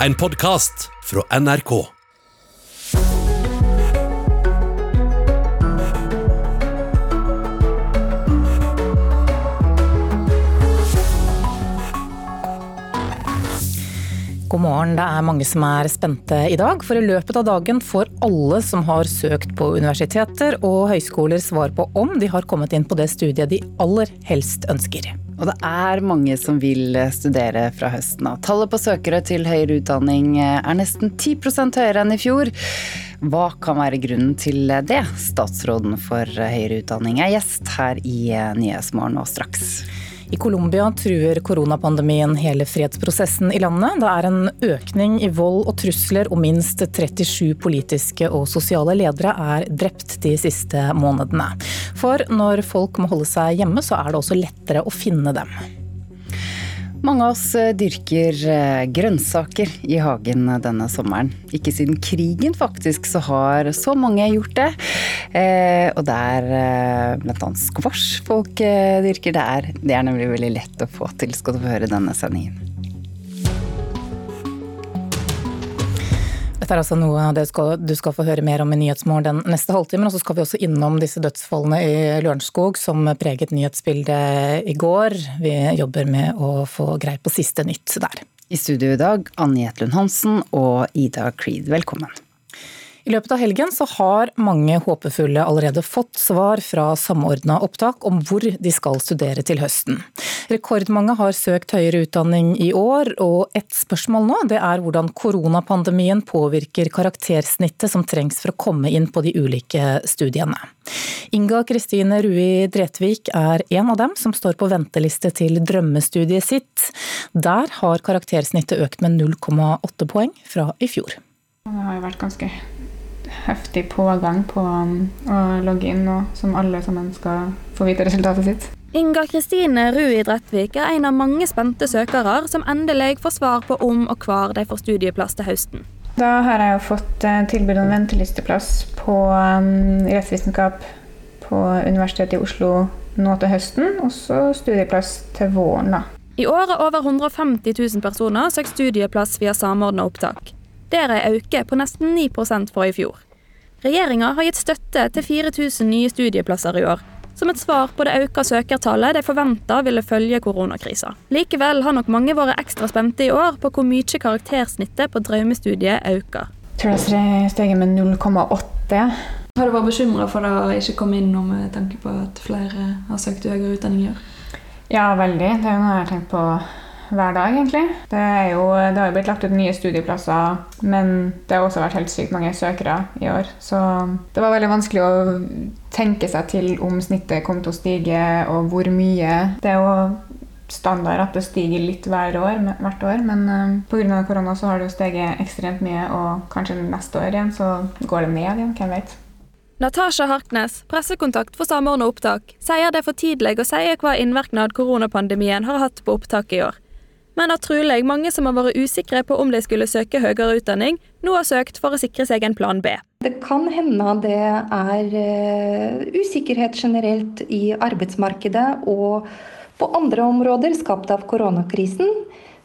En podkast fra NRK. God morgen. Det er mange som er spente i dag. For i løpet av dagen får alle som har søkt på universiteter og høyskoler svar på om de har kommet inn på det studiet de aller helst ønsker. Og det er mange som vil studere fra høsten av. Tallet på søkere til høyere utdanning er nesten 10% høyere enn i fjor. Hva kan være grunnen til det? Statsråden for høyere utdanning er gjest her i Nyhetsmorgen og straks. I Colombia truer koronapandemien hele fredsprosessen i landet. Det er en økning i vold og trusler, og minst 37 politiske og sosiale ledere er drept de siste månedene. For når folk må holde seg hjemme, så er det også lettere å finne dem. Mange av oss dyrker grønnsaker i hagen denne sommeren. Ikke siden krigen faktisk, så har så mange gjort det. Eh, og det er eh, bl.a. squash folk eh, dyrker. Det er, det er nemlig veldig lett å få til, skal du få høre denne sendingen. Dette er altså noe det skal, du skal få høre mer om i Nyhetsmorgen den neste halvtimen. Og så skal vi også innom disse dødsfallene i Lørenskog som preget nyhetsbildet i går. Vi jobber med å få greie på siste nytt der. I studio i dag, Anne Jetlund Hansen og Ida Creed, velkommen. I løpet av helgen så har mange håpefulle allerede fått svar fra Samordna opptak om hvor de skal studere til høsten. Rekordmange har søkt høyere utdanning i år, og et spørsmål nå det er hvordan koronapandemien påvirker karaktersnittet som trengs for å komme inn på de ulike studiene. Inga Kristine Rui Dretvik er en av dem som står på venteliste til drømmestudiet sitt. Der har karaktersnittet økt med 0,8 poeng fra i fjor. Det har jo vært ganske heftig pågang på um, å logge inn nå, som alle sammen skal få vite resultatet sitt. Inga Kristine Rui Drettvik er en av mange spente søkere som endelig får svar på om og hvor de får studieplass til høsten. Da har jeg jo fått eh, tilbud om ventelisteplass på um, rettsvitenskap på Universitetet i Oslo nå til høsten, og så studieplass til våren. da. I år har over 150 000 personer søkt studieplass via samordna opptak. Der er økning på nesten 9% fra i fjor. Regjeringa har gitt støtte til 4000 nye studieplasser i år, som et svar på det økte søkertallet de forventa ville følge koronakrisa. Likevel har nok mange vært ekstra spente i år på hvor mye karaktersnittet på drømmestudiet øker. Jeg tror det steget med 0,8. Har du vært bekymra for å ikke komme inn nå med tanke på at flere har søkt høyere utdanning i år? Ja, veldig. Det er jo noe jeg har tenkt på hver dag, egentlig. Det, jo, det, har jo blitt lagt ut nye studieplasser, men det har også vært helt sykt mange søkere i år. Så det var veldig vanskelig å tenke seg til om snittet kom til å stige, og hvor mye. Det er jo standard at det stiger litt hver år, hvert år, men uh, pga. korona så har det jo steget ekstremt mye, og kanskje neste år igjen så går det ned igjen. Hvem vet. Natasha Harknes, pressekontakt for Samordna opptak, sier det er for tidlig å si hva innvirkning koronapandemien har hatt på opptaket i år men at trolig mange som har vært usikre på om de skulle søke høyere utdanning, nå har søkt for å sikre seg en plan B. Det kan hende det er uh, usikkerhet generelt i arbeidsmarkedet og på andre områder skapt av koronakrisen,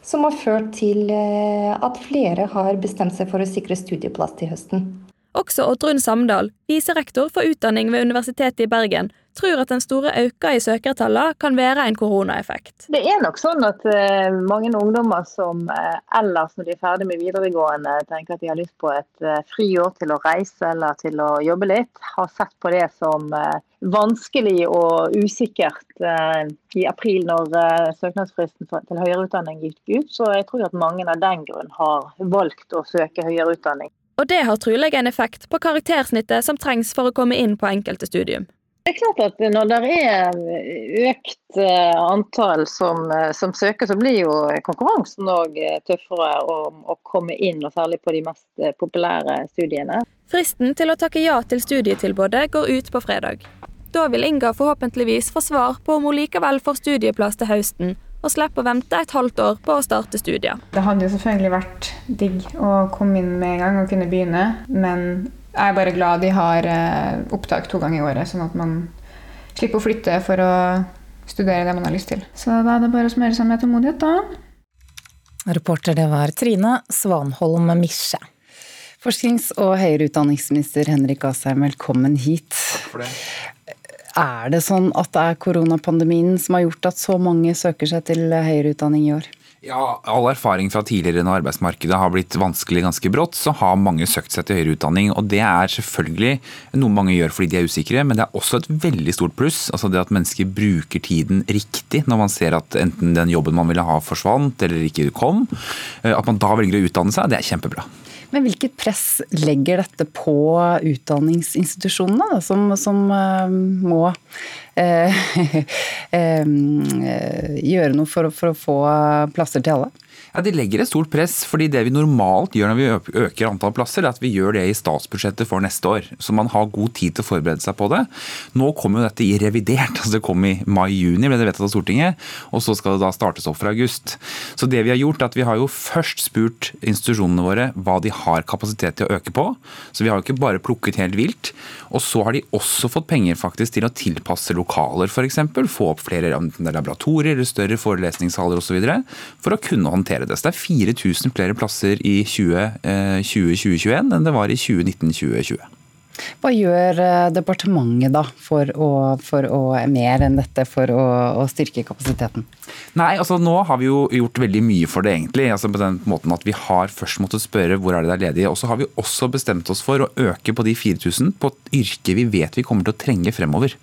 som har ført til uh, at flere har bestemt seg for å sikre studieplass til høsten. Også Oddrun Samdal, viserektor for utdanning ved Universitetet i Bergen, tror at den store økningen i søkertallene kan være en koronaeffekt. Det er nok sånn at uh, mange ungdommer som uh, ellers når de er ferdig med videregående tenker at de har lyst på et uh, friår til å reise eller til å jobbe litt, har sett på det som vanskelig og usikkert i april når søknadsfristen til høyere utdanning gikk ut. Så jeg tror at mange av den grunn har valgt å søke høyere utdanning. Og det har trolig en effekt på karaktersnittet som trengs for å komme inn på enkelte studium. Det er klart at Når det er økt eh, antall som, eh, som søker, så blir jo konkurransen òg eh, tøffere å, å, komme inn, og særlig på de mest populære studiene. Fristen til å takke ja til studietilbudet går ut på fredag. Da vil Inga forhåpentligvis få svar på om hun likevel får studieplass til høsten, og slipper å vente et halvt år på å starte studier. Det hadde jo selvfølgelig vært digg å komme inn med en gang og kunne begynne, men jeg er bare glad de har eh, opptak to ganger i året, sånn at man slipper å flytte for å studere det man har lyst til. Så da er det bare å smøre seg med tålmodighet, da. Reporter det var Trine Svanholm Misje. Forsknings- og høyere utdanningsminister Henrik Asheim, velkommen hit. Takk For det. Er det sånn at det er koronapandemien som har gjort at så mange søker seg til høyere utdanning i år? Ja, All erfaring fra tidligere når arbeidsmarkedet har blitt vanskelig ganske brått, så har mange søkt seg til høyere utdanning. og Det er selvfølgelig noe mange gjør fordi de er usikre, men det er også et veldig stort pluss. altså Det at mennesker bruker tiden riktig når man ser at enten den jobben man ville ha forsvant eller ikke kom. Eh, at man da velger å utdanne seg, det er kjempebra. Men hvilket press legger dette på utdanningsinstitusjonene, da, som, som uh, må uh, uh, gjøre noe for, for, å få plasser til alle? Ja, Det legger et stort press, fordi det vi normalt gjør når vi øker antall plasser, er at vi gjør det i statsbudsjettet for neste år. Så man har god tid til å forberede seg på det. Nå kommer jo dette i revidert. altså Det kom i mai-juni, ble det vedtatt av Stortinget. Og så skal det da startes opp fra august. Så det vi har gjort, er at vi har jo først spurt institusjonene våre hva de har kapasitet til å øke på. Så vi har jo ikke bare plukket helt vilt. Og så har de også fått penger faktisk til å tilpasse lokaler, f.eks. Få opp flere laboratorier eller større forelesningssaler osv. for å kunne håndtere det. Så det er 4000 flere plasser i 2020-2021 eh, enn det var i 2019-2020. Hva gjør eh, departementet da for å, for å mer enn dette for å, å, styrke kapasiteten? Nei, altså Nå har vi jo gjort veldig mye for det, egentlig. altså på den måten at Vi har først måttet spørre hvor er det det er ledige. Og så har vi også bestemt oss for å øke på de 4000 på et yrke vi vet vi kommer til å trenge fremover.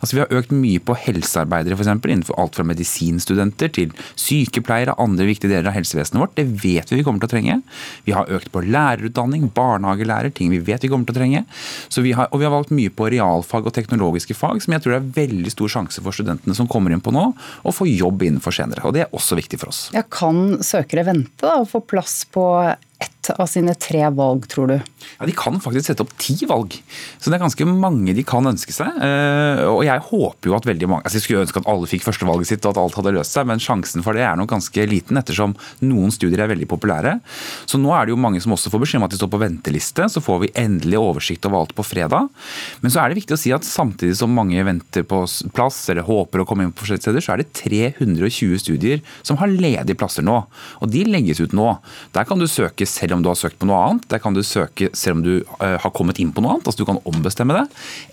Altså Vi har økt mye på helsearbeidere, f.eks. Innenfor alt fra medisinstudenter til sykepleiere, og andre viktige deler av helsevesenet vårt. Det vet vi vi kommer til å trenge. Vi har økt på lærerutdanning, barnehagelærer, ting vi vet vi kommer til å trenge. Vi har, og vi har valgt mye på realfag og teknologiske fag, som jeg tror det er veldig stor sjanse for studentene som kommer inn på nå, å få jobb innenfor senere. Og det er også viktig for oss. Ja, kan søkere vente da, og få plass på ett av sine tre valg, tror du? Ja, De kan faktisk sette opp ti valg. Så det er ganske mange de kan ønske seg. Eh, og jeg håper jo at veldig mange altså Jeg skulle ønske at alle fikk førstevalget sitt og at alt hadde løst seg, men sjansen for det er nok ganske liten, ettersom noen studier er veldig populære. Så nå er det jo mange som også får beskjed om at de står på venteliste. Så får vi endelig oversikt over alt på fredag. Men så er det viktig å si at samtidig som mange venter på plass eller håper å komme inn på forskjellige steder, så er det 320 studier som har ledige plasser nå. Og de legges ut nå. Der kan du søke selv om du har søkt på noe annet. Der kan du søke selv om du uh, har kommet inn på noe annet. altså Du kan ombestemme det.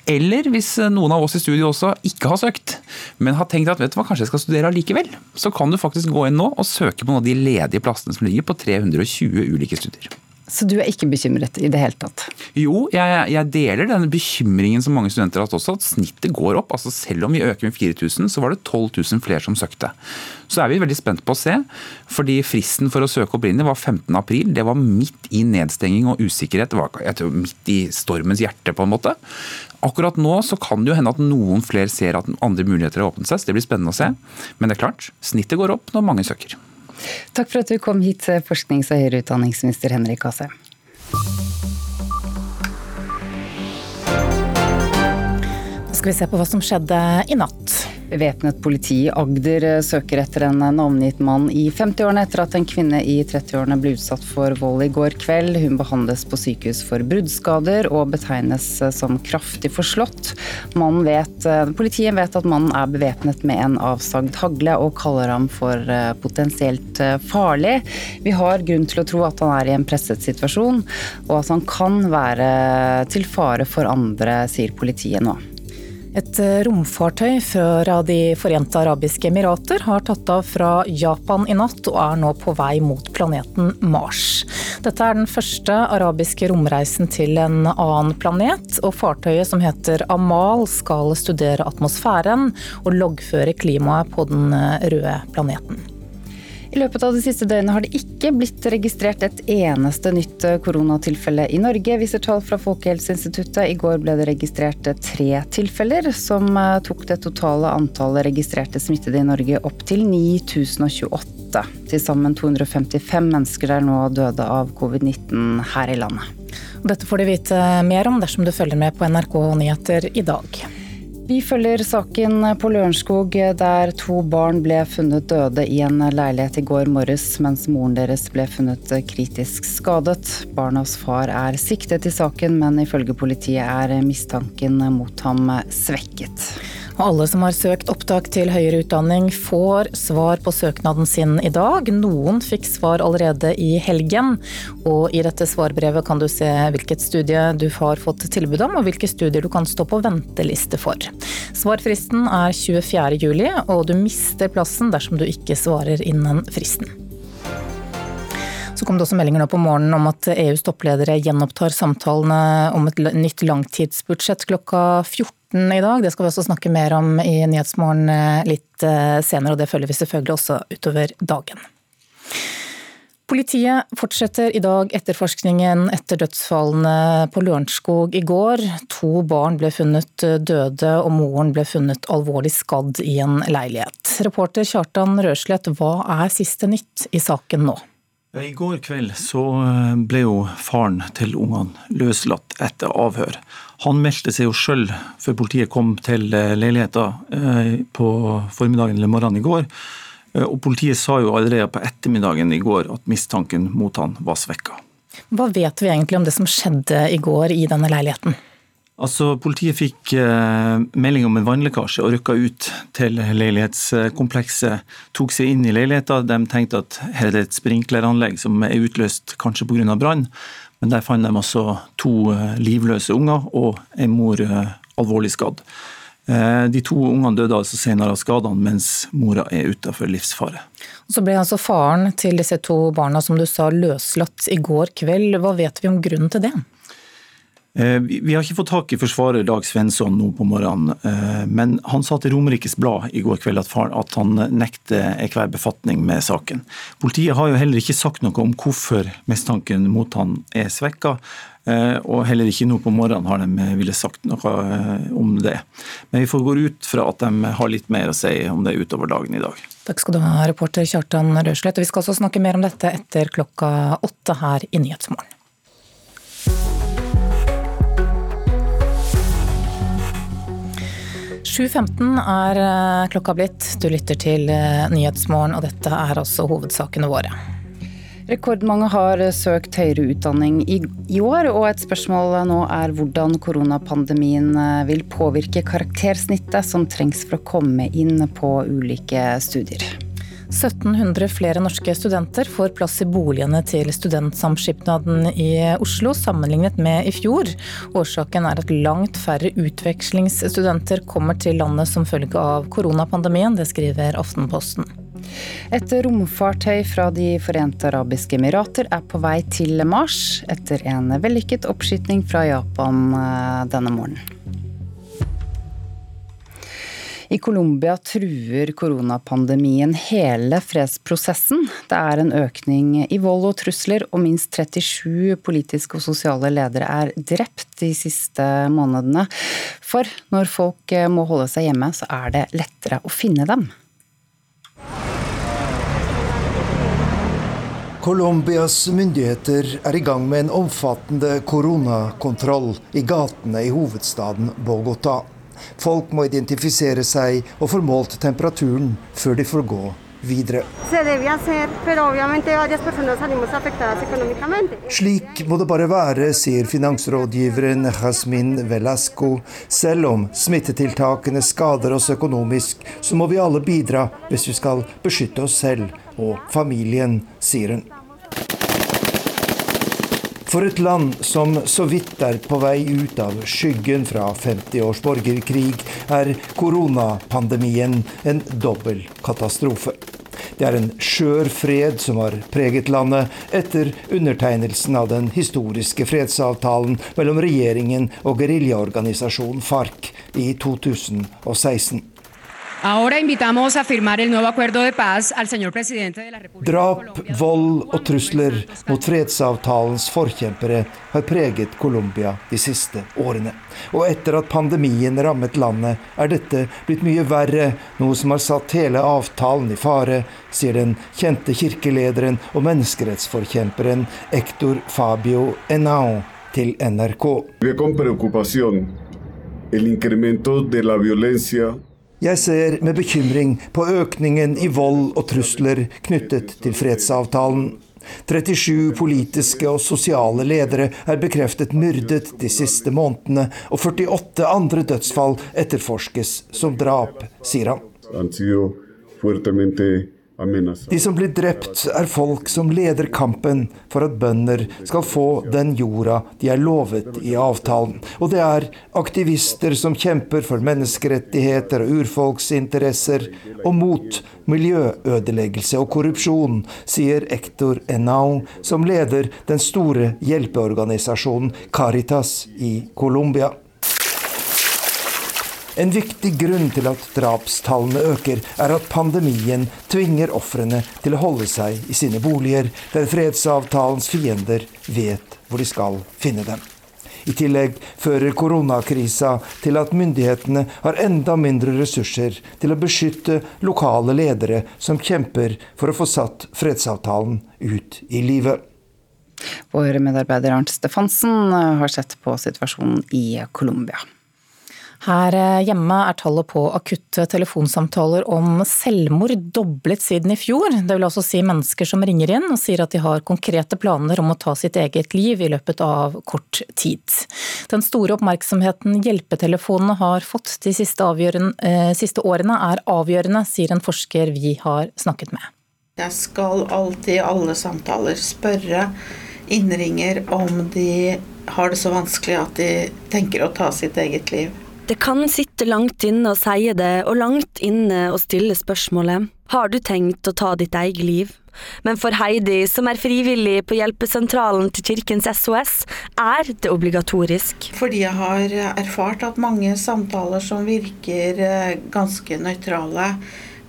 Eller hvis eh, noen av oss i studio også ikke har søkt, men har tenkt at vet du hva, kanskje jeg skal studere allikevel, så kan du faktisk gå inn nå og søke på noen av de ledige plassene som ligger på 320 ulike studier. Så du er ikke bekymret i det hele tatt? Jo, jeg, jeg deler denne bekymringen som mange studenter har hatt også, at snittet går opp. Altså Selv om vi øker med 4000, så var det 12 000 flere som søkte. Så er vi veldig spent på å se, fordi fristen for å søke opprinnelig var 15. april. Det var midt i nedstenging og usikkerhet. Det var tror, midt i stormens hjerte, på en måte. Akkurat nå så kan det jo hende at noen flere ser at andre muligheter har åpnet seg, så det blir spennende å se. Men det er klart, snittet går opp når mange søker. Takk for at du kom hit, forsknings- og høyere utdanningsminister Henrik Asheim. Nå skal vi se på hva som skjedde i natt. Væpnet politi i Agder søker etter en navngitt mann i 50-årene etter at en kvinne i 30-årene ble utsatt for vold i går kveld. Hun behandles på sykehus for bruddskader og betegnes som kraftig forslått. Vet, politiet vet at mannen er bevæpnet med en avsagd hagle og kaller ham for eh, potensielt eh, farlig. Vi har grunn til å tro at han er i en presset situasjon, og at han kan være til fare for andre, sier politiet nå. Et eh, romfartøy fra De forente arabiske emirater har tatt av fra Japan i natt og er nå på vei mot planeten Mars. Dette er den første arabiske romreisen til en annen planet, og fartøyet som heter Amal skal studere atmosfæren og loggføre klimaet på den eh, røde planeten. I løpet av det siste døgnet har det ikke blitt registrert et eneste nytt koronatilfelle i Norge, viser tall fra Folkehelseinstituttet. I går ble det registrert tre tilfeller, som eh, tok det totale antallet registrerte smittede i Norge opp til 9028. Til sammen 255 mennesker er nå døde av covid-19 her i landet. Dette får du vite mer om dersom du følger med på NRK Nyheter i dag. Vi følger saken på Lørenskog, der to barn ble funnet døde i en leilighet i går morges, mens moren deres ble funnet kritisk skadet. Barnas far er siktet i saken, men ifølge politiet er mistanken mot ham svekket. Alle som har søkt opptak til høyere utdanning får svar på søknaden sin i dag. Noen fikk svar allerede i helgen, og i dette svarbrevet kan du se hvilket studie du har fått tilbud om, og hvilke studier du kan stå på venteliste for. Svarfristen er 24. juli, og du mister plassen dersom du ikke svarer innen fristen. Så kom det også meldinger nå på morgenen om at EUs toppledere gjenopptar samtalene om et nytt langtidsbudsjett klokka 14 i dag. Det skal vi også snakke mer om i Nyhetsmorgen eh, litt eh, senere, og det følger vi selvfølgelig også utover dagen. Politiet fortsetter i dag etterforskningen etter dødsfallene på Lørenskog i går. To barn ble funnet døde, og moren ble funnet alvorlig skadd i en leilighet. Reporter Kjartan Røslett, hva er siste nytt i saken nå? I går kveld så eh, ble jo faren til ungene løslatt etter avhør. Han meldte seg jo sjøl før politiet kom til leiligheta leiligheten eh, på formiddagen eller morgenen i går. Og politiet sa jo allerede på ettermiddagen i går at mistanken mot han var svekka. Hva vet vi egentlig om det som skjedde i går i denne leiligheten? Altså, Politiet fikk eh, melding om en vannlekkasje og rykka ut til leilighetskomplekset. Tok seg inn i leiligheten. De tenkte at her er det et sprinkleranlegg som er utløst kanskje pga. brann. Men der fant de altså to eh, livløse unger og en mor eh, alvorlig skadd. Eh, de to ungene døde altså senere av skadene, mens mora er utenfor livsfare. Så ble altså faren til disse to barna som du sa løslatt i går kveld. Hva vet vi om grunnen til det? Eh, vi har ikke fått tak i forsvarer Dag Svensson nå på morgenen, eh, men han sa til Romerikes Blad i går kveld at han nekter enhver befatning med saken. Politiet har jo heller ikke sagt noe om hvorfor mistanken mot han er svekka, eh, og heller ikke nå på morgenen har de ville sagt noe om det. Men vi får gå ut fra at de har litt mer å si om det utover dagen i dag. Takk skal du ha, reporter Kjartan Røslett. Vi skal også snakke mer om dette etter klokka åtte her i Nyhetsmorgen. 7.15 er eh, klokka blitt. Du lytter til eh, Nyhetsmorgen, og dette er også hovedsakene våre. Rekordmange har søkt høyere utdanning i, år, og et spørsmål nå er hvordan koronapandemien eh, vil påvirke karaktersnittet som trengs for å komme inn på ulike studier. 1700 flere norske studenter får plass i boligene til Studentsamskipnaden i Oslo sammenlignet med i fjor. Årsaken er at langt færre utvekslingsstudenter kommer til landet som følge av koronapandemien. Det skriver Aftenposten. Et romfartøy fra De forente arabiske emirater er på vei til Mars etter en vellykket oppskyting fra Japan eh, denne morgenen. I Colombia truer koronapandemien hele fredsprosessen. Det er en økning i vold og trusler, og minst 37 politiske og sosiale ledere er drept de siste månedene. For når folk må holde seg hjemme, så er det lettere å finne dem. Colombias myndigheter er i gang med en omfattende koronakontroll i gatene i hovedstaden Bogotá. Folk må identifisere seg og få målt temperaturen før de får gå videre. Slik må det bare være, sier finansrådgiveren Jasmin Velasco. Selv om smittetiltakene skader oss økonomisk, så må vi alle bidra hvis vi skal beskytte oss selv og familien, sier hun. For et land som så vidt er på vei ut av skyggen fra 50 års borgerkrig, er koronapandemien en dobbel katastrofe. Det er en skjør fred som har preget landet etter undertegnelsen av den historiske fredsavtalen mellom regjeringen og geriljaorganisasjonen FARC i 2016. Ahora invitamos a firmar el nuevo acuerdo de paz al señor presidente de la República Drap, vold og trusler mot fredsavtalens forkjempere har preget Colombia de siste årene. Og etter at pandemien rammet landet, er dette blitt mye verre, noe som har satt hele avtalen i fare, sier den kjente kirkelederen og menneskerettsforkjemperen Hector Fabio Enao til NRK. Ve con jeg ser med bekymring på økningen i vold og trusler knyttet til fredsavtalen. 37 politiske og sosiale ledere er bekreftet myrdet de siste månedene, og 48 andre dødsfall etterforskes som drap, sier han. De som blir drept, er folk som leder kampen for at bønder skal få den jorda de er lovet i avtalen. Og det er aktivister som kjemper for menneskerettigheter og urfolksinteresser, og mot miljøødeleggelse og korrupsjon, sier Ektor Enau, som leder den store hjelpeorganisasjonen Caritas i Colombia. En viktig grunn til at drapstallene øker, er at pandemien tvinger ofrene til å holde seg i sine boliger, der fredsavtalens fiender vet hvor de skal finne dem. I tillegg fører koronakrisa til at myndighetene har enda mindre ressurser til å beskytte lokale ledere som kjemper for å få satt fredsavtalen ut i livet. Vår medarbeider Arnt Stefansen har sett på situasjonen i Colombia. Her eh, hjemme er tallet på akutte telefonsamtaler om selvmord doblet siden i fjor. Det vil altså si mennesker som ringer inn og sier at de har konkrete planer om å ta sitt eget liv i løpet av kort tid. Den store oppmerksomheten hjelpetelefonene har fått de siste, eh, siste årene er avgjørende, sier en forsker vi har snakket med. Jeg skal alltid i alle samtaler spørre innringer om de har det så vanskelig at de tenker å ta sitt eget liv. Det kan sitte langt inne å si det, og langt inne å stille spørsmålet har du tenkt å ta ditt eget liv? Men for Heidi, som er frivillig på hjelpesentralen til Kirkens SOS, er det obligatorisk. Fordi jeg har erfart at mange samtaler som virker eh, ganske nøytrale,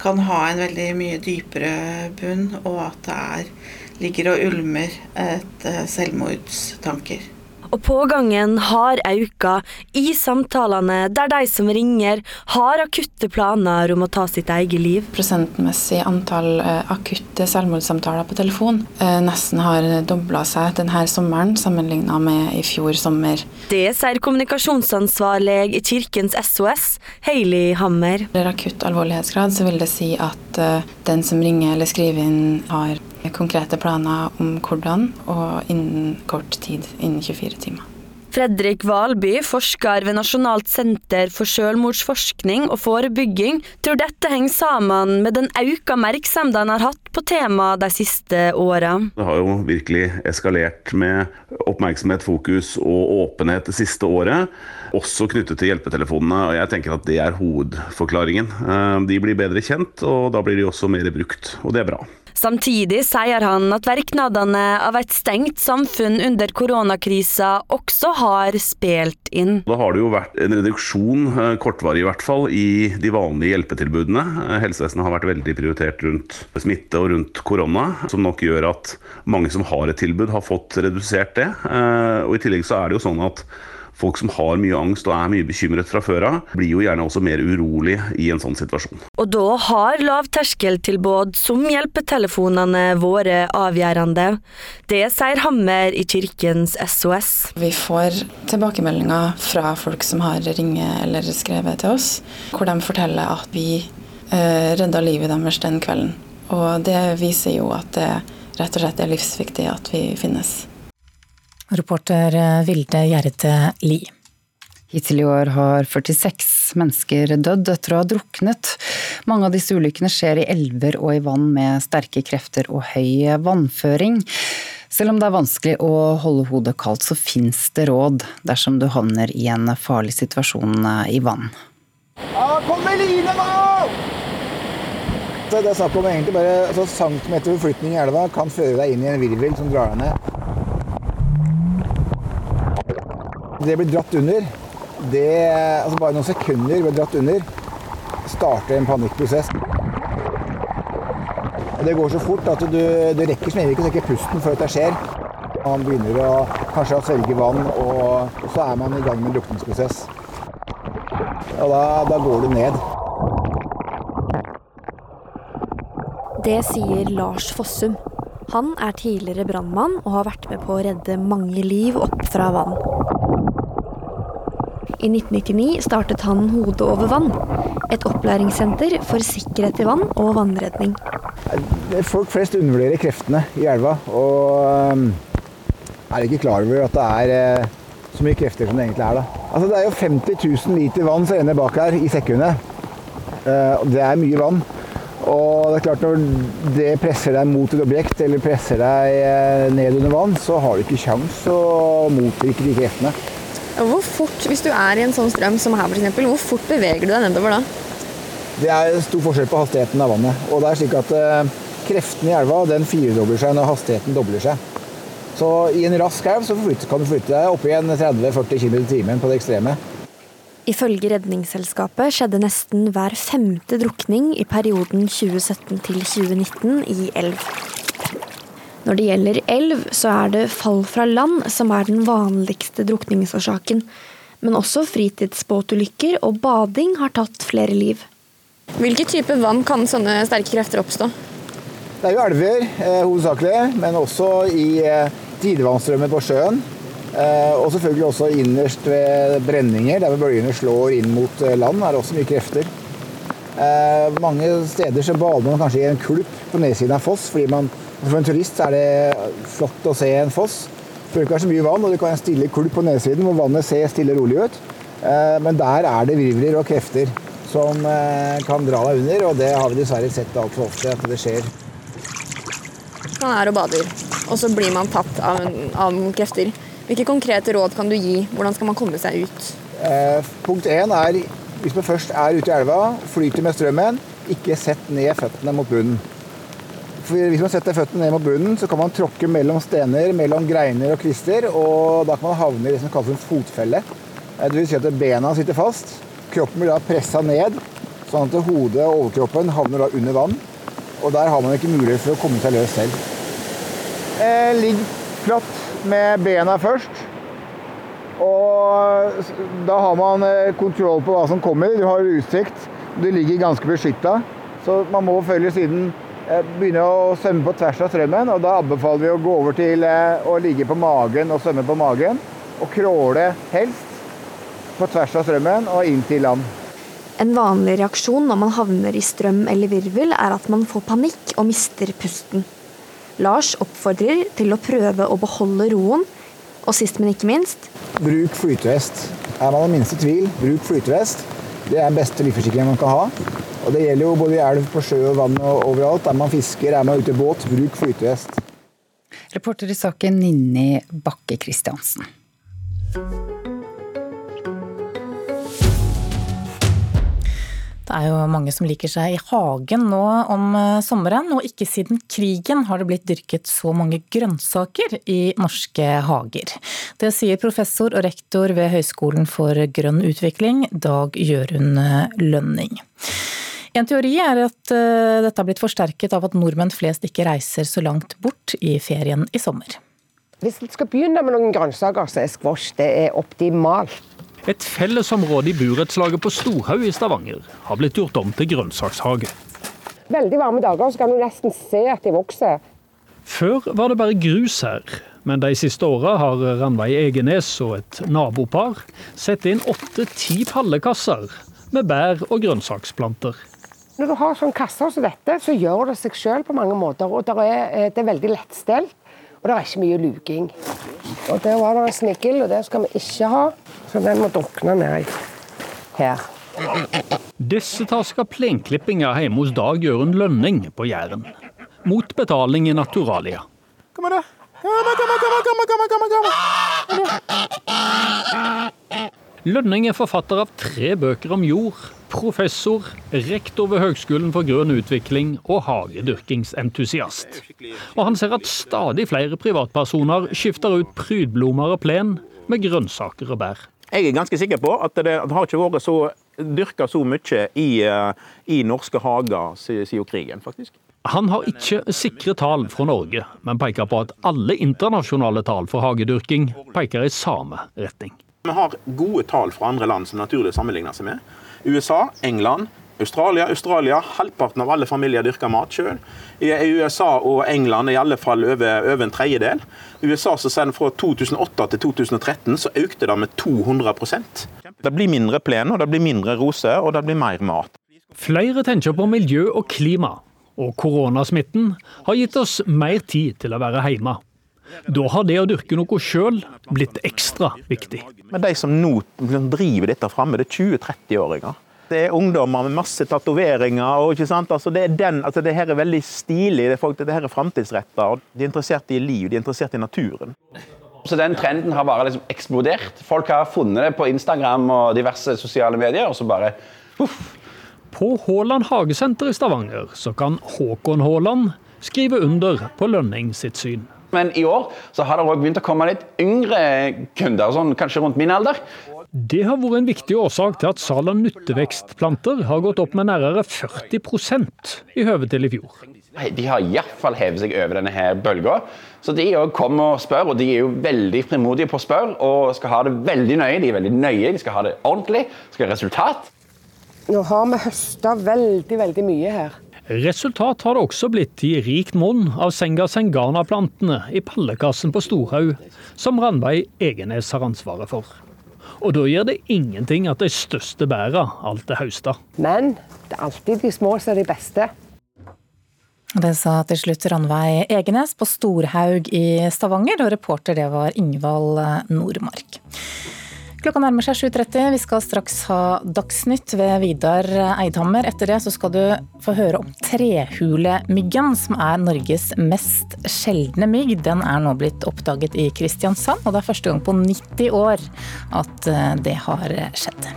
kan ha en veldig mye dypere bunn, og at det er, ligger og ulmer et eh, selvmordstanker og pågangen har auka i samtalene der de som ringer har akutte planer om å ta sitt eget liv. Prosentmessig antall eh, akutte selvmordssamtaler på telefon eh, nesten har dobla seg denne sommeren sammenligna med i fjor sommer. Det sier kommunikasjonsansvarlig i Kirkens SOS, Hailey Hammer. Ved akutt alvorlighetsgrad så vil det si at eh, den som ringer eller skriver inn har konkrete planer om hvordan, og innen kort tid, innen 24 timer. Fredrik Valby, forsker ved Nasjonalt senter for selvmordsforskning og forebygging, tror dette henger sammen med den økte oppmerksomheten han har hatt på temaet de siste åra. Det har jo virkelig eskalert med oppmerksomhet, fokus og åpenhet det siste året. Også knyttet til hjelpetelefonene. og Jeg tenker at det er hovedforklaringen. Eh, de blir bedre kjent, og da blir de også mer brukt. Og det er bra. Samtidig sier han at verknadene av et stengt samfunn under koronakrisa også har spilt inn. Da har det jo vært en reduksjon, eh, kortvarig i hvert fall, i de vanlige hjelpetilbudene. Eh, helsevesenet har vært veldig prioritert rundt smitte og rundt korona, som nok gjør at mange som har et tilbud, har fått redusert det. Eh, og I tillegg så er det jo sånn at folk som har mye angst og er mye bekymret fra før av, blir jo gjerne også mer urolig i en sånn situasjon. Og da har lavterskeltilbud som hjelpetelefonene våre avgjørende. Det sier Hammer i Kirkens SOS. Vi får tilbakemeldinger fra folk som har ringt eller skrevet til oss, hvor de forteller at vi eh, redda livet deres den kvelden. Og det viser jo at det rett og slett er livsviktig at vi finnes. Reporter eh, Vilde Gjerde Li. Hittil i år har 46 mennesker dødd etter å ha druknet. Mange av disse ulykkene skjer i elver og i vann med sterke krefter og høy vannføring. Selv om det er vanskelig å holde hodet kaldt, så fins det råd dersom du havner i en farlig situasjon i vann. Ja, kom med line nå! Det er snakk om egentlig bare altså, centimeter forflytning i elva kan føre deg inn i en virvel som drar deg ned. Det blir dratt under, det, altså bare noen sekunder blir dratt under, starter en panikkprosess. Det går så fort at du, du rekker som ikke å trekke pusten før dette skjer. Man begynner å kanskje å svelge vann, og, og så er man i gang med en drukningsprosess. Og da, da går du ned. Det sier Lars Fossum. Han er tidligere brannmann og har vært med på å redde mange liv opp fra vann. I 1999 startet han Hodet over vann, et opplæringssenter for sikkerhet i vann og vannredning. Folk flest undervurderer kreftene i elva. Og um, er ikke klar over at det er eh, så mye krefter som det egentlig er. da. Altså, det er jo 50 000 liter vann som renner bak her i sekkundet. Eh, Det er mye vann. Og det er klart Når det presser deg mot et objekt eller presser deg eh, ned under vann, så har du ikke kjangs å motvirke de kreftene. Hvor fort, Hvis du er i en sånn strøm som her, for eksempel, hvor fort beveger du deg nedover da? Det er stor forskjell på hastigheten av vannet. Og det er slik at eh, Kreften i elva den firedobler seg når hastigheten dobler seg. Så i en rask elv så kan du flytte deg opp igjen en 30-40 km i timen på det ekstreme. Ifølge Redningsselskapet skjedde nesten hver femte drukning i perioden 2017 til 2019 i elv. Når det gjelder elv, så er det fall fra land som er den vanligste drukningsårsaken. Men også fritidsbåtulykker og bading har tatt flere liv. Hvilke typer vann kan sånne sterke krefter oppstå? Det er jo elver eh, hovedsakelig, men også i eh, tidevannsstrømmer på sjøen. Eh, og selvfølgelig også innerst ved brenninger, der bølgene slår inn mot eh, land, er det også mye krefter. Eh, mange steder så bader man kanskje i en kulp på nedsiden av foss, fordi man, for en turist er det flott å se en foss. Det ikke så mye vann, og du kan ha en stille kulp på nedsiden hvor vannet ser stille og rolig ut. Men der er det virvler og krefter som kan dra deg under, og det har vi dessverre sett altfor ofte at det skjer. Man er og bader, og så blir man tatt av, av krefter. Hvilke konkrete råd kan du gi? Hvordan skal man komme seg ut? Eh, punkt én er hvis man først er ute i elva, flyter med strømmen, ikke sett ned føttene mot bunnen. Hvis man setter føttene ned mot bunnen, så kan man tråkke mellom stener, mellom greiner og kvister, og da kan man havne i det som kalles en fotfelle. Eh, det vil si at bena sitter fast. Kroppen blir da pressa ned, sånn at hodet og overkroppen havner da under vann. Og der har man ikke mulighet for å komme seg løs selv. Eh, ligg flatt med bena først. Og da har man eh, kontroll på hva som kommer. Du har utsikt. Du ligger ganske beskytta. Så man må følge siden begynne å svømme på tvers av strømmen. Og da anbefaler vi å gå over til eh, å ligge på magen og svømme på magen. Og kråle helst på tvers av strømmen og inn til land. En vanlig reaksjon når man havner i strøm eller virvel, er at man får panikk og mister pusten. Lars oppfordrer til å prøve å beholde roen, og sist, men ikke minst Bruk flytevest. Er man i minste tvil, bruk flytevest. Det er den beste livsforsikringen man kan ha. Og Det gjelder jo både i elv, på sjø og vann og overalt. Er man fisker, er man ute i båt, bruk flytevest. Reporter i saken Ninni Bakke Christiansen. Det er jo mange som liker seg i hagen nå om eh, sommeren, og ikke siden krigen har det blitt dyrket så mange grønnsaker i norske hager. Det sier professor og rektor ved Høgskolen for grønn utvikling, Dag Jørund Lønning. En teori er at eh, dette har blitt forsterket av at nordmenn flest ikke reiser så langt bort i ferien i sommer. Hvis vi skal begynne med noen grønnsaker, så er squash det er optimalt. Et fellesområde i burettslaget på Storhaug i Stavanger har blitt gjort om til grønnsakshage. Veldig varme dager så kan du nesten se at de vokser. Før var det bare grus her, men de siste åra har Ranveig Egenes og et nabopar satt inn åtte-ti pallekasser med bær og grønnsaksplanter. Når du har sånn kasser som dette, så gjør det seg sjøl på mange måter. og er, Det er veldig lettstelt, og det er ikke mye luking. Og Der var det en snigel, og det skal vi ikke ha. Så den må drukne ned her. Disse tar skal plenklippinga hjemme hos Dag Jørund Lønning på Jæren. Mot betaling i naturalia. Kom her, da. Kom, kom, kom, kom, Lønning er forfatter av tre bøker om jord, professor, rektor ved Høgskolen for grønn utvikling og hagedyrkingsentusiast. Og han ser at stadig flere privatpersoner skifter ut prydblomster og plen med grønnsaker og bær. Jeg er ganske sikker på at det, har ikke vært så dyrka så mye i, eh, i norske hager siden krigen, faktisk. Han har ikke sikre tall fra Norge, men peker på at alle internasjonale tall for hagedyrking peker i samme retning. Vi har gode tall fra andre land som naturlig sammenligner seg med. USA, England, Australia, Australia, Halvparten av alle familier dyrker mat sjøl. I USA og England i alle fall over, over en tredjedel. I USA så sier fra 2008 til 2013 så økte det med 200% Det blir mindre plen, og det blir mindre roser, og det blir mer mat. Flere tenker på miljø og klima, Og koronasmitten har gitt oss mer tid til å være hjemme. Da har det å dyrke noe sjøl blitt ekstra viktig. Men de som nå driver dette framme, det er 20-30-åringer. Det er ungdommer med masse tatoveringer. og? Altså, det, er den, altså, det her er veldig stilig, det er, folk, det her er framtidsretta. De er interessert i liv, de er interessert i naturen. Så den trenden har bare liksom eksplodert. Folk har funnet det på Instagram og diverse sosiale medier, og så bare uff. På Haaland hagesenter i Stavanger så kan Håkon Haaland skrive under på Lønning sitt syn. Men i år så har det òg begynt å komme litt yngre kunder, sånn kanskje rundt min alder. Det har vært en viktig årsak til at salget av nyttevekstplanter har gått opp med nærmere 40 i høve til i fjor. De har iallfall hevet seg over denne her bølga. Så de òg kommer og spør, og de er jo veldig frimodige på å spørre og skal ha det veldig nøye. De er veldig nøye, de skal ha det ordentlig, skal ha resultat. Nå har vi høsta veldig, veldig mye her. Resultat har det også blitt i rikt monn av Senga sengana-plantene i pallekassen på Storhaug, som Ranveig Egenes har ansvaret for. Og da gjør det ingenting at de største bæra alt er høsta. Men det er alltid de små som er de beste. Det sa til slutt Ranveig Egenes på Storhaug i Stavanger, og reporter det var Ingvald Nordmark. Klokka nærmer seg 7.30. Vi skal straks ha Dagsnytt ved Vidar Eidhammer. Etter det så skal du få høre om trehulemyggen, som er Norges mest sjeldne mygg. Den er nå blitt oppdaget i Kristiansand, og det er første gang på 90 år at eh, det har skjedd.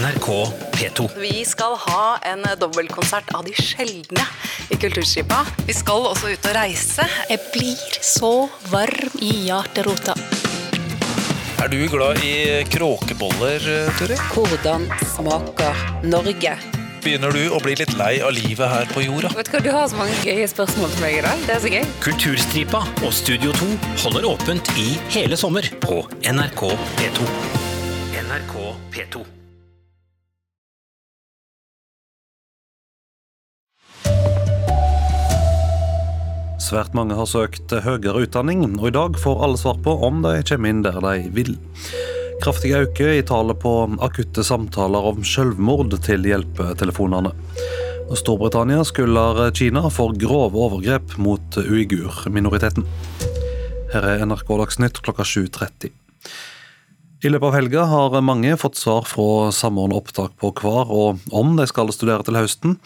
NRK P2. Vi skal ha en dobbeltkonsert av de sjeldne i Kulturskipa. Vi skal også ut og reise. Jeg blir så varm i hjerterota. Er du glad i kråkeboller, Turi? Hvordan smaker Norge? Begynner du å bli litt lei av livet her på jorda? Vet du hva, Du har så mange gøye spørsmål til meg i dag. Det er så gøy. Kulturstripa og Studio 2 holder åpent i hele sommer på NRK P2. NRK P2. Svært mange har søkt høyere utdanning, og i dag får alle svar på om de kommer inn der de vil. Kraftig øke i tallet på akutte samtaler om selvmord til hjelpetelefonene. Storbritannia skylder Kina for grove overgrep mot uigur-minoriteten. Her er NRK Dagsnytt klokka 7.30. I løpet av helga har mange fått svar fra Samordna opptak på hver og om de skal studere til høsten.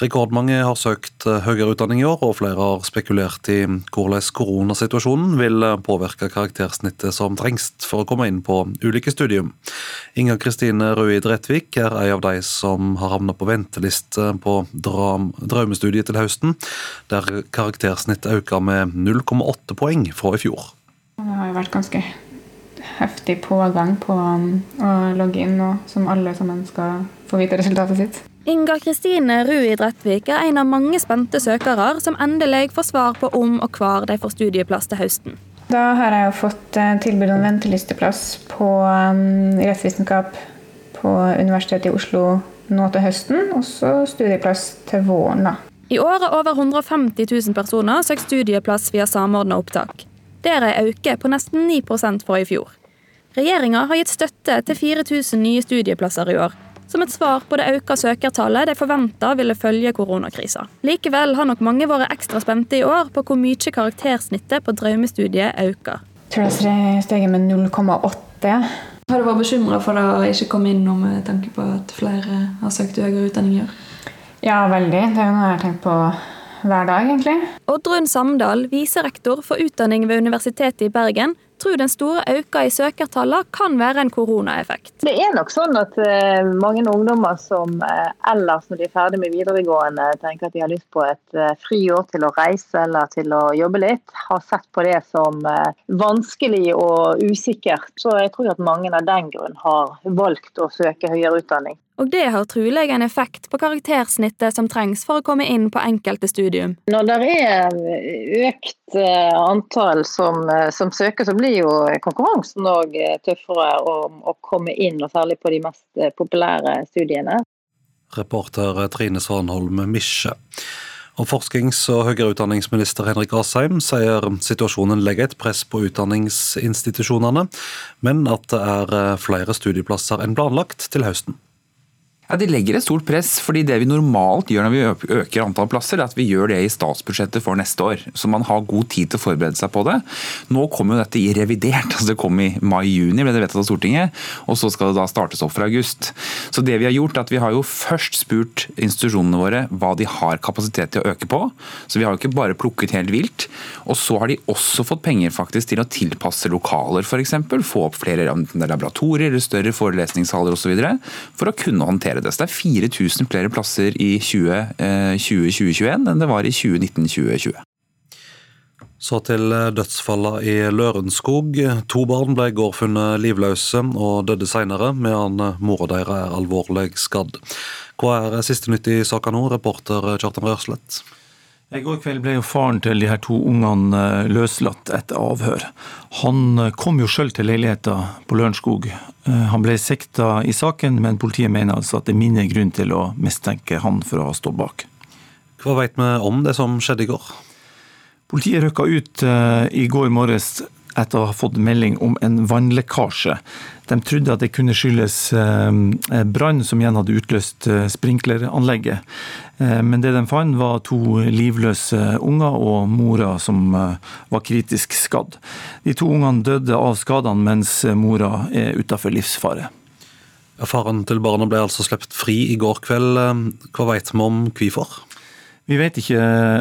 Rekordmange har søkt høyere utdanning i år, og flere har spekulert i hvordan koronasituasjonen vil påvirke karaktersnittet som trengs for å komme inn på ulike studium. Inger Kristine Røid Rettvik er en av de som har havnet på venteliste på drømmestudiet til høsten, der karaktersnittet øker med 0,8 poeng fra i fjor. Det har jo vært ganske heftig pågang på um, å logge inn nå, som alle sammen skal få vite resultatet sitt. Inga Kristine Ruid Drettvik er en av mange spente søkere som endelig får svar på om og hvor de får studieplass til høsten. Da har jeg jo fått eh, tilbud om ventelisteplass på um, rettsvitenskap på Universitetet i Oslo nå til høsten, og så studieplass til våren. da. I år har over 150 000 personer søkt studieplass via samordna opptak. Der er økning på nesten 9% fra i fjor. Regjeringa har gitt støtte til 4000 nye studieplasser i år, som et svar på det økte søkertallet de forventa ville følge koronakrisa. Likevel har nok mange vært ekstra spente i år på hvor mye karaktersnittet på drømmestudiet øker. Jeg tror det steget med 0,8. Har du vært bekymra for det å ikke komme inn nå med tanke på at flere har søkt høyere utdanninger? Ja, veldig. Det er jo noe jeg har tenkt på hver dag, egentlig. Oddrun Samdal, viserektor for utdanning ved Universitetet i Bergen, tror den store økningen i søkertallene kan være en koronaeffekt. Det er nok sånn at uh, mange ungdommer som uh, ellers når de er ferdig med videregående tenker at de har lyst på et uh, friår til å reise eller til å jobbe litt, har sett på det som vanskelig og usikkert. Så jeg tror at mange av den grunn har valgt å søke høyere utdanning. Og det har trolig en effekt på karaktersnittet som trengs for å komme inn på enkelte studium. Når det er økt antall som, som søker, så blir jo konkurransen òg tøffere om å komme inn, og særlig på de mest populære studiene. Reporter Trine Svanholm Misje. Og Forsknings- og høyere utdanningsminister Henrik Asheim sier situasjonen legger et press på utdanningsinstitusjonene, men at det er flere studieplasser enn planlagt til høsten. Ja, De legger et stort press, fordi det vi normalt gjør når vi øker antall plasser, er at vi gjør det i statsbudsjettet for neste år. Så man har god tid til å forberede seg på det. Nå kommer jo dette i revidert. altså Det kom i mai-juni, ble det vedtatt av Stortinget. Og så skal det da startes opp fra august. Så det vi har gjort, er at vi har jo først spurt institusjonene våre hva de har kapasitet til å øke på. Så vi har jo ikke bare plukket helt vilt. Og så har de også fått penger faktisk til å tilpasse lokaler, f.eks. Få opp flere laboratorier eller større forelesningssaler osv. for å kunne håndtere det. Det er 4000 flere plasser i 2020-2021 eh, enn det var i 2019-2020. Så til eh, dødsfallene i Lørenskog. To barn ble i går funnet livløse og døde senere, medan mora deres er alvorlig skadd. Hva er siste nytt i saka nå, reporter Kjartan Rørslett? I går kveld ble jo faren til de her to ungene eh, løslatt etter avhør. Han eh, kom jo sjøl til leiligheta på Lørenskog. Eh, han ble sikta i saken, men politiet mener altså at det er mindre grunn til å mistenke han for å ha stått bak. Hva vet vi om det som skjedde i går? Politiet rykka ut i går morges etter å ha fått melding om en vannlekkasje. De trodde at det kunne skyldes eh, brann som igjen hadde utløst eh, sprinkleranlegget. Eh, men det de fant var to livløse unger og mora som var kritisk skadd. De to ungene døde av skadene, mens mora er utafor livsfare. Faren til barna ble altså sluppet fri i går kveld. Hva vet vi om hvorfor? Vi vet ikke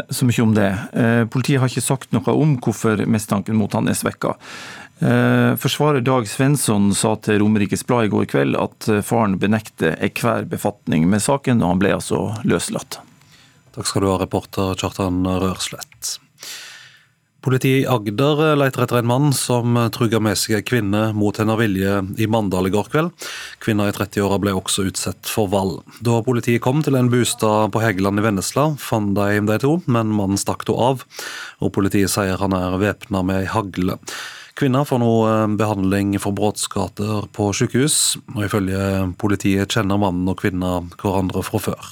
så mye om det. Eh, politiet har ikke sagt noe om hvorfor mistanken mot han er svekka. Eh, forsvarer Dag Svensson sa til Romerikes Blad i går kveld at eh, faren benekter enhver befatning med saken, og han ble altså løslatt. Takk skal du ha, reporter Kjartan Rørslett. Politiet i Agder leter etter en mann som trugga med seg ei kvinne mot hennes vilje i Mandal i går kveld. Kvinna i 30-åra ble også utsatt for vold. Da politiet kom til en bostad på Hegeland i Vennesla, fant de de to, men mannen stakk henne av. Og politiet sier han er væpna med ei hagle. Kvinna får nå eh, behandling for brotsskader på sykehus, og ifølge politiet kjenner mannen og kvinna hverandre fra før.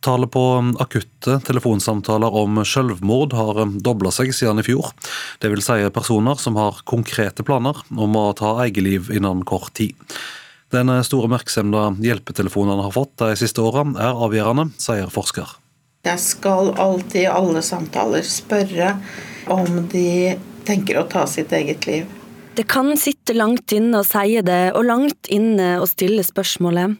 Tallet på akutte telefonsamtaler om selvmord har dobla seg siden i fjor. Det vil si personer som har konkrete planer om å ta eget liv innen kort tid. Den store oppmerksomheten hjelpetelefonene har fått de siste åra, er avgjørende, sier forsker. Jeg skal alltid i alle samtaler spørre om de tenker å ta sitt eget liv. Det kan sitte langt inne å si det, og langt inne å stille spørsmålet.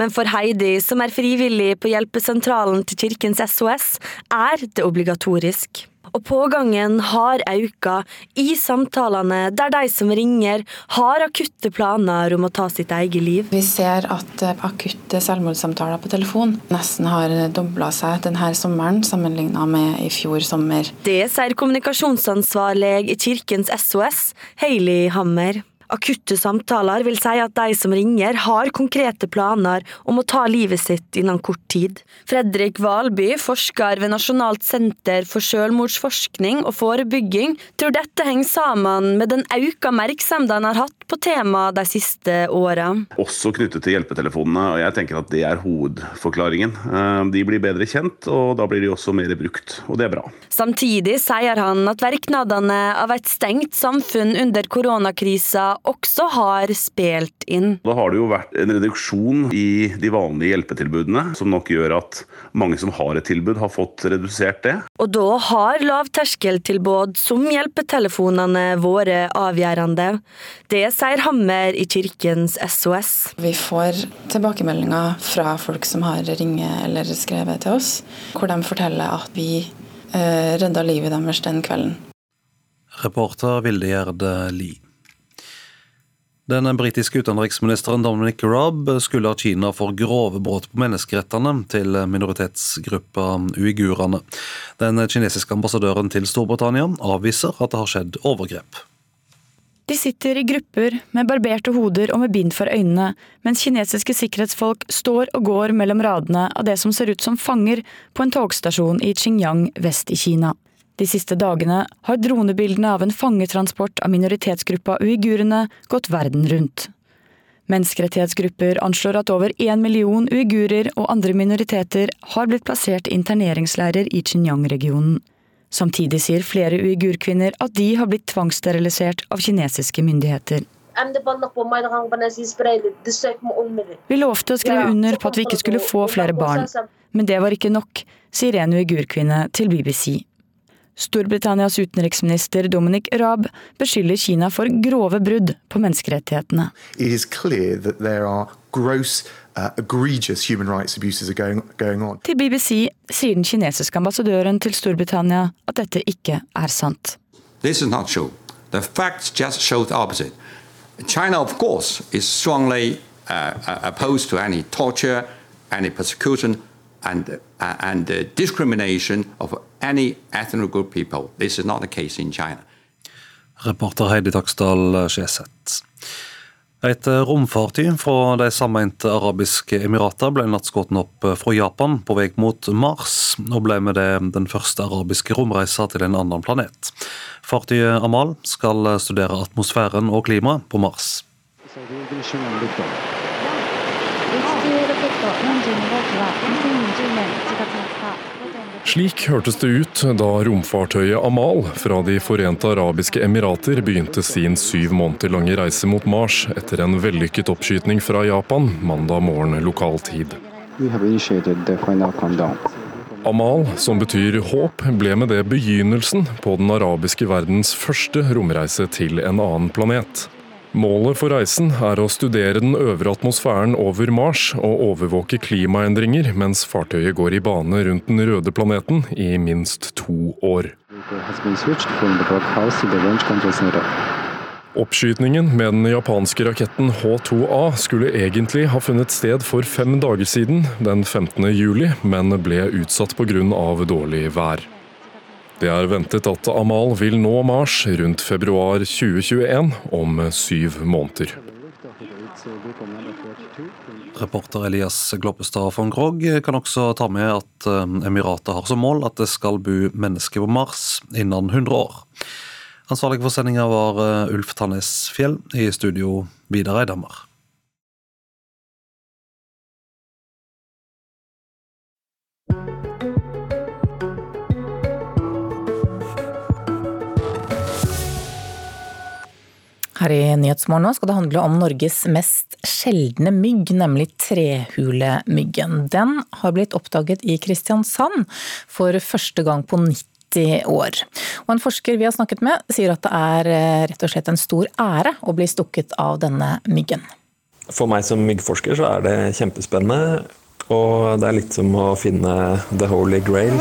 Men for Heidi, som er frivillig på hjelpesentralen til Kirkens SOS, er det obligatorisk. Og pågangen har auka i samtalene der de som ringer, har akutte planer om å ta sitt eget liv. Vi ser at eh, akutte selvmordssamtaler på telefon nesten har dobla seg denne sommeren sammenligna med i fjor sommer. Det sier kommunikasjonsansvarlig i Kirkens SOS, Hailey Hammer. Akutte samtaler vil si at de som ringer, har konkrete planer om å ta livet sitt innen kort tid. Fredrik Valby, forsker ved Nasjonalt senter for selvmordsforskning og forebygging, tror dette henger sammen med den økte oppmerksomheten en har hatt på temaet de siste åra. Også knyttet til hjelpetelefonene, og jeg tenker at det er hovedforklaringen. Eh, de blir bedre kjent, og da blir de også mer brukt, og det er bra. Samtidig sier han at verknadene av et stengt samfunn under koronakrisa også har spilt inn. Da har det jo vært en reduksjon i de vanlige hjelpetilbudene, som nok gjør at mange som har et tilbud, har fått redusert det. Og da har lavterskeltilbud som hjelpetelefonene våre avgjørende. Det sier Hammer i Kirkens SOS. Vi får tilbakemeldinger fra folk som har ringt eller skrevet til oss, hvor de forteller at vi eh, redda livet deres den kvelden. Reporter Vilde Gjerde Lie. Den britiske utenriksministeren Dominic Raab skylder Kina for grove brudd på menneskerettene til minoritetsgruppa uigurene. Den kinesiske ambassadøren til Storbritannia avviser at det har skjedd overgrep. De sitter i grupper med barberte hoder og med bind for øynene, mens kinesiske sikkerhetsfolk står og går mellom radene av det som ser ut som fanger på en togstasjon i Xinjiang vest i Kina. De siste dagene har dronebildene av en fangetransport av minoritetsgruppa uigurene gått verden rundt. Menneskerettighetsgrupper anslår at over én million uigurer og andre minoriteter har blitt plassert i interneringsleirer i Xinjiang-regionen. Samtidig sier flere uigurkvinner at de har blitt tvangssterilisert av kinesiske myndigheter. Vi lovte å skrive under på at vi ikke skulle få flere barn, men det var ikke nok, sier en uigurkvinne til BBC. Storbritannias utenriksminister Dominic Raab beskylder Kina for grove brudd på menneskerettighetene. Gross, uh, going, going til BBC sier den kinesiske ambassadøren til Storbritannia at dette ikke er sant. This is not true. The facts just show the opposite. China, of course, is strongly uh, uh opposed to any torture, any persecution, and, and uh, discrimination of any ethnic group people. This is not the case in China. Reporter Heidi Taksdal Skjeseth. Et romfartøy fra De sammeinte arabiske emirater ble natt skutt opp fra Japan på vei mot Mars, og ble med det den første arabiske romreisa til en annen planet. Fartøyet Amal skal studere atmosfæren og klimaet på Mars. Slik hørtes det ut da romfartøyet Amal fra De forente arabiske emirater begynte sin syv måneder lange reise mot Mars etter en vellykket oppskytning fra Japan mandag morgen lokal tid. Amal, som betyr håp, ble med det begynnelsen på den arabiske verdens første romreise til en annen planet. Målet for reisen er å studere den øvre atmosfæren over Mars og overvåke klimaendringer mens fartøyet går i bane rundt den røde planeten i minst to år. Oppskytningen med den japanske raketten H2A skulle egentlig ha funnet sted for fem dager siden, den 15. juli, men ble utsatt pga. dårlig vær. Det er ventet at Amal vil nå Mars rundt februar 2021, om syv måneder. Reporter Elias Gloppestad von Grog kan også ta med at eh, Emiratet har som mål at det skal bo mennesker på Mars innen 100 år. Ansvarlig for sendinga var eh, Ulf Tannes Fjell, i studio Vidar Eidhammer. Her i Nyhetsmorgen skal det handle om Norges mest sjeldne mygg, nemlig trehulemyggen. Den har blitt oppdaget i Kristiansand for første gang på 90 år. Og en forsker vi har snakket med, sier at det er eh, rett og slett en stor ære å bli stukket av denne myggen. For meg som myggforsker så er det kjempespennende, og det er litt som å finne the holy grail.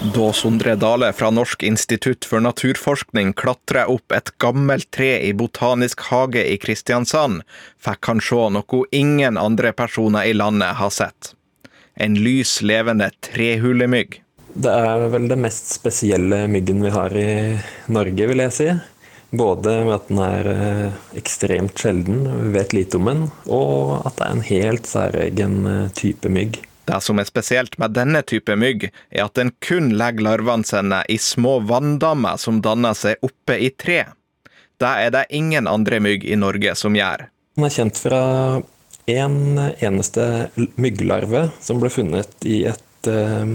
Da Sondre Dale fra Norsk institutt for naturforskning klatra opp et gammelt tre i Botanisk hage i Kristiansand, fikk han se noe ingen andre personer i landet har sett. En lys, levende trehulemygg. Det er vel det mest spesielle myggen vi har i Norge, vil jeg si. Både med at den er eh, ekstremt sjelden, vi vet lite om den, og at det er en helt særegen eh, type mygg. Det som er spesielt med denne type mygg, er at den kun legger larvene sine i små vanndammer som danner seg oppe i tre. Det er det ingen andre mygg i Norge som gjør. Den er kjent fra en eneste mygglarve som ble funnet i et eh,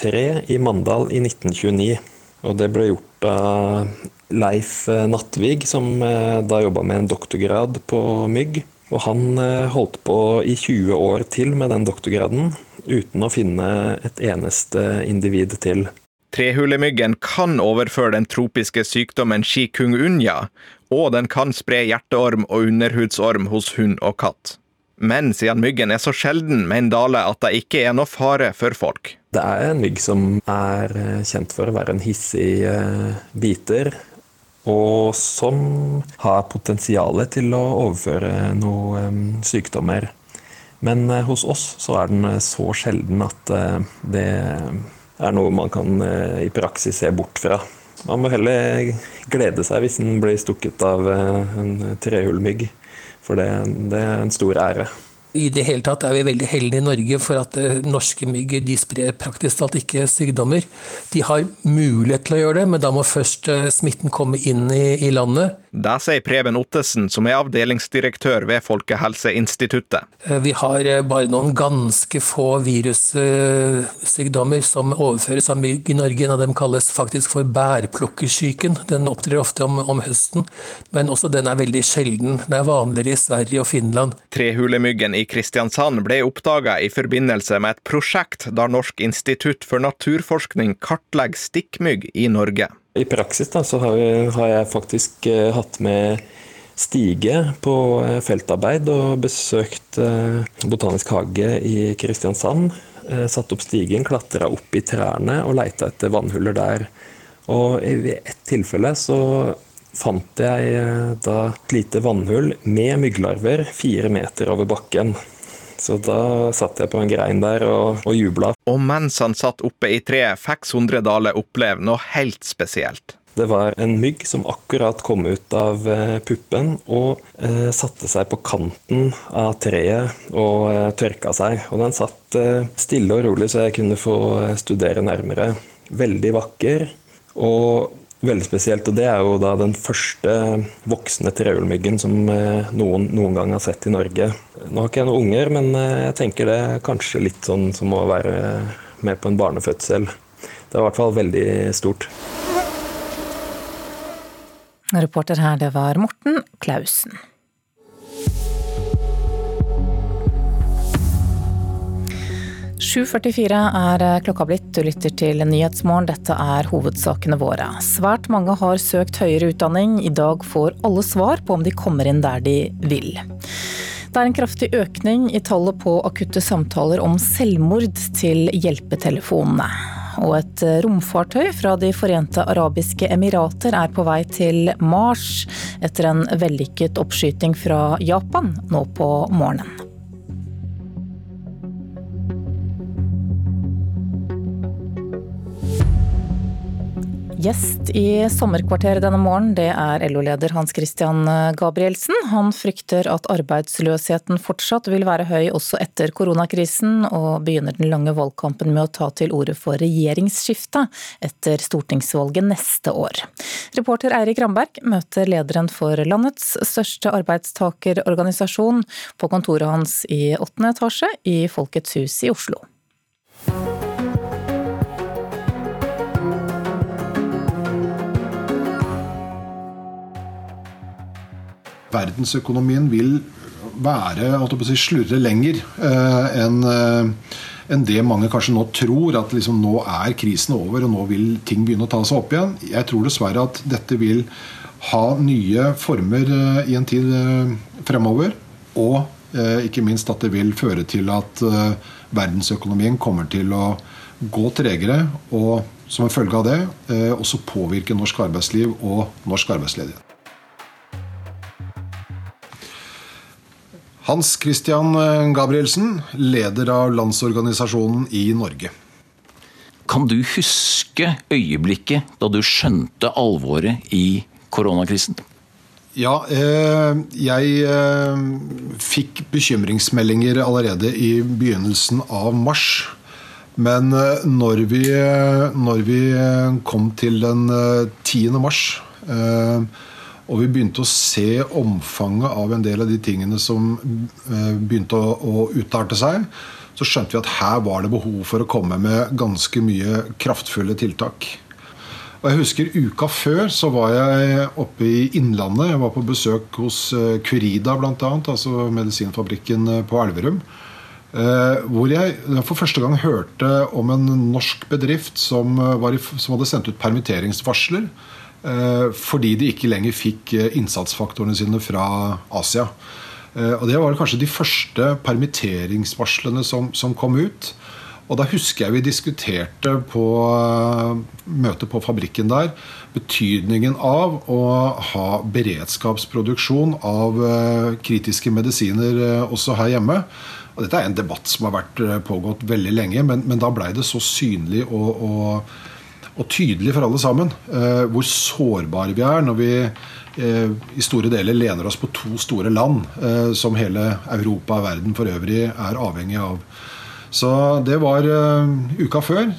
tre i Mandal i 1929. Og det ble gjort av Leif Nattvig, som eh, da jobba med en doktorgrad på mygg. Og han eh, holdt på i 20 år til med den doktorgraden, uten å finne et eneste individ til. Trehulemyggen kan overføre den tropiske sykdommen chikungunya, og den kan spre hjerteorm og underhudsorm hos hund og katt. Men siden myggen er så sjelden, mener Dale at det ikke er noe fare for folk. Det er en mygg som er eh, kjent for å være en hissig eh, biter og som har potensial til å overføre noen sykdommer. Men eh, hos oss så er den eh, så sjelden at eh, det er noe man kan i praksis se bort fra. Man må heller glede seg hvis den blir stukket av en trehullmygg, for det, det er en stor ære. I det hele tatt er vi veldig heldige i Norge for at norske mygg sprer praktisk talt ikke sykdommer. De har mulighet til å gjøre det, men da må først smitten komme inn i, i landet. Det sier Preben Ottesen, som er avdelingsdirektør ved Folkehelseinstituttet. Eh, vi har eh, bare noen ganske få virussykdommer som overføres av mygg i Norge. En av dem kalles faktisk for bærplukkersyken. Den opptrer ofte om, om, høsten, men også den er veldig sjelden. Den er vanligere i Sverige og Finland. Trehulemyggen i Kristiansand ble oppdaga i forbindelse med et prosjekt der Norsk institutt for naturforskning kartlegger stikkmygg i Norge. I praksis da, så har, jeg, har jeg faktisk eh, hatt med stige på eh, feltarbeid og besøkt eh, Botanisk hage i Kristiansand. Eh, satt opp stigen, klatra opp i trærne og leita etter vannhuller der. Og i ett tilfelle så fant jeg eh, da et lite vannhull med mygglarver fire meter over bakken. Så da satt jeg på en grein der og, og jubla. Og mens han satt oppe i treet, fikk Sondre Dale oppleve noe helt spesielt. Det var en mygg som akkurat kom ut av eh, puppen og eh, satte seg på kanten av treet og eh, tørka seg. Og den satt eh, stille og rolig, så jeg kunne få eh, studere nærmere. Veldig vakker. Og veldig spesielt. Og det er jo da den første voksne trehjulmyggen som eh, noen noen gang har sett i Norge. Nå har ikke jeg noen unger, men eh, jeg tenker det er kanskje litt sånn som å være med på en barnefødsel. Det er i hvert fall veldig stort. Reporter her, det var Morten Klausen. 7.44 er klokka blitt. Du lytter til Nyhetsmorgen. Dette er hovedsakene våre. Svært mange har søkt høyere utdanning. I dag får alle svar på om de kommer inn der de vil. Det er en kraftig økning i tallet på akutte samtaler om selvmord til hjelpetelefonene. Og et romfartøy fra De forente arabiske emirater er på vei til Mars etter en vellykket oppskyting fra Japan nå på morgenen. Gjest i Sommerkvarteret denne morgen, det er LO-leder Hans Christian Gabrielsen. Han frykter at arbeidsløsheten fortsatt vil være høy også etter koronakrisen, og begynner den lange valgkampen med å ta til orde for regjeringsskifte etter stortingsvalget neste år. Reporter Eirik Ramberg møter lederen for landets største arbeidstakerorganisasjon på kontoret hans i åttende etasje i Folkets hus i Oslo. Verdensøkonomien vil være si, slurre lenger eh, enn eh, enn det mange kanskje nå tror. At liksom, nå er krisen over, og nå vil ting begynne å ta seg opp igjen. Jeg tror dessverre at dette vil ha nye former eh, i en tid fremover. Og ikke minst at det vil føre til at verdensøkonomien kommer til å gå tregere. Og som en følge av det også påvirke norsk arbeidsliv og norsk arbeidsledighet. Hans Christian eh, Gabrielsen, leder av Landsorganisasjonen i Norge. Kan du huske øyeblikket da du skjønte alvoret i koronakrisen? Ja, eh, jeg eh, fikk bekymringsmeldinger allerede i begynnelsen av mars. Men når vi, når vi kom til den 10. mars og vi begynte å se omfanget av en del av de tingene som eh, begynte å, å utarte seg. Så skjønte vi at her var det behov for å komme med ganske mye kraftfulle tiltak. Og jeg husker Uka før så var jeg oppe i Innlandet. Jeg var på besøk hos eh, Curida bl.a., altså medisinfabrikken eh, på Elverum. Hvor jeg for første gang hørte om en norsk bedrift som, i, som hadde sendt ut permitteringsvarsler Eh, fordi de ikke lenger fikk eh, innsatsfaktorene sine fra Asia. Eh, og Det var kanskje de første permitteringsvarslene som, som kom ut. Og Da husker jeg vi diskuterte på møtet på fabrikken der betydningen av å ha beredskapsproduksjon av kritiske medisiner også her hjemme. Og Dette er en debatt som har vært pågått veldig lenge, men, men da blei det så synlig og, og og tydelig for alle sammen eh, hvor sårbare vi er når vi eh, i store deler lener oss på to store land eh, som hele Europa og verden for øvrig er avhengig av. Så det var uka før.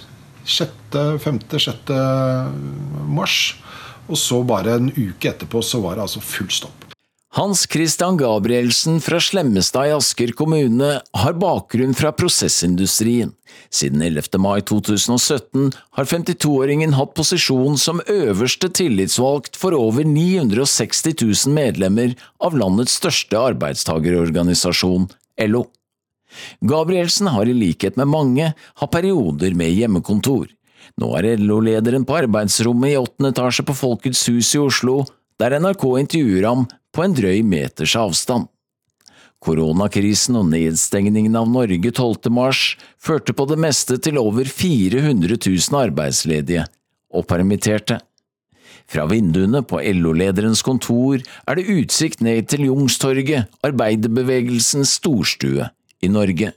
5.-6. mars. Og så bare en uke etterpå så var det altså full stopp. Hans Christian Gabrielsen fra Slemmestad i Asker kommune har bakgrunn fra prosessindustrien. Siden 11. mai 2017 har 52-åringen hatt posisjon som øverste tillitsvalgt for over 960 000 medlemmer av landets største arbeidstagerorganisasjon, LO. Gabrielsen har i likhet med mange hatt perioder med hjemmekontor. Nå er LO-lederen på arbeidsrommet i åttende etasje på Folkets hus i Oslo, der NRK intervjuer ham på en drøy meters avstand. Koronakrisen og nedstengningen av Norge 12. mars førte på det meste til over 400 000 arbeidsledige og permitterte. Fra vinduene på LO-lederens kontor er det utsikt ned til Jungstorget, arbeiderbevegelsens storstue i Norge.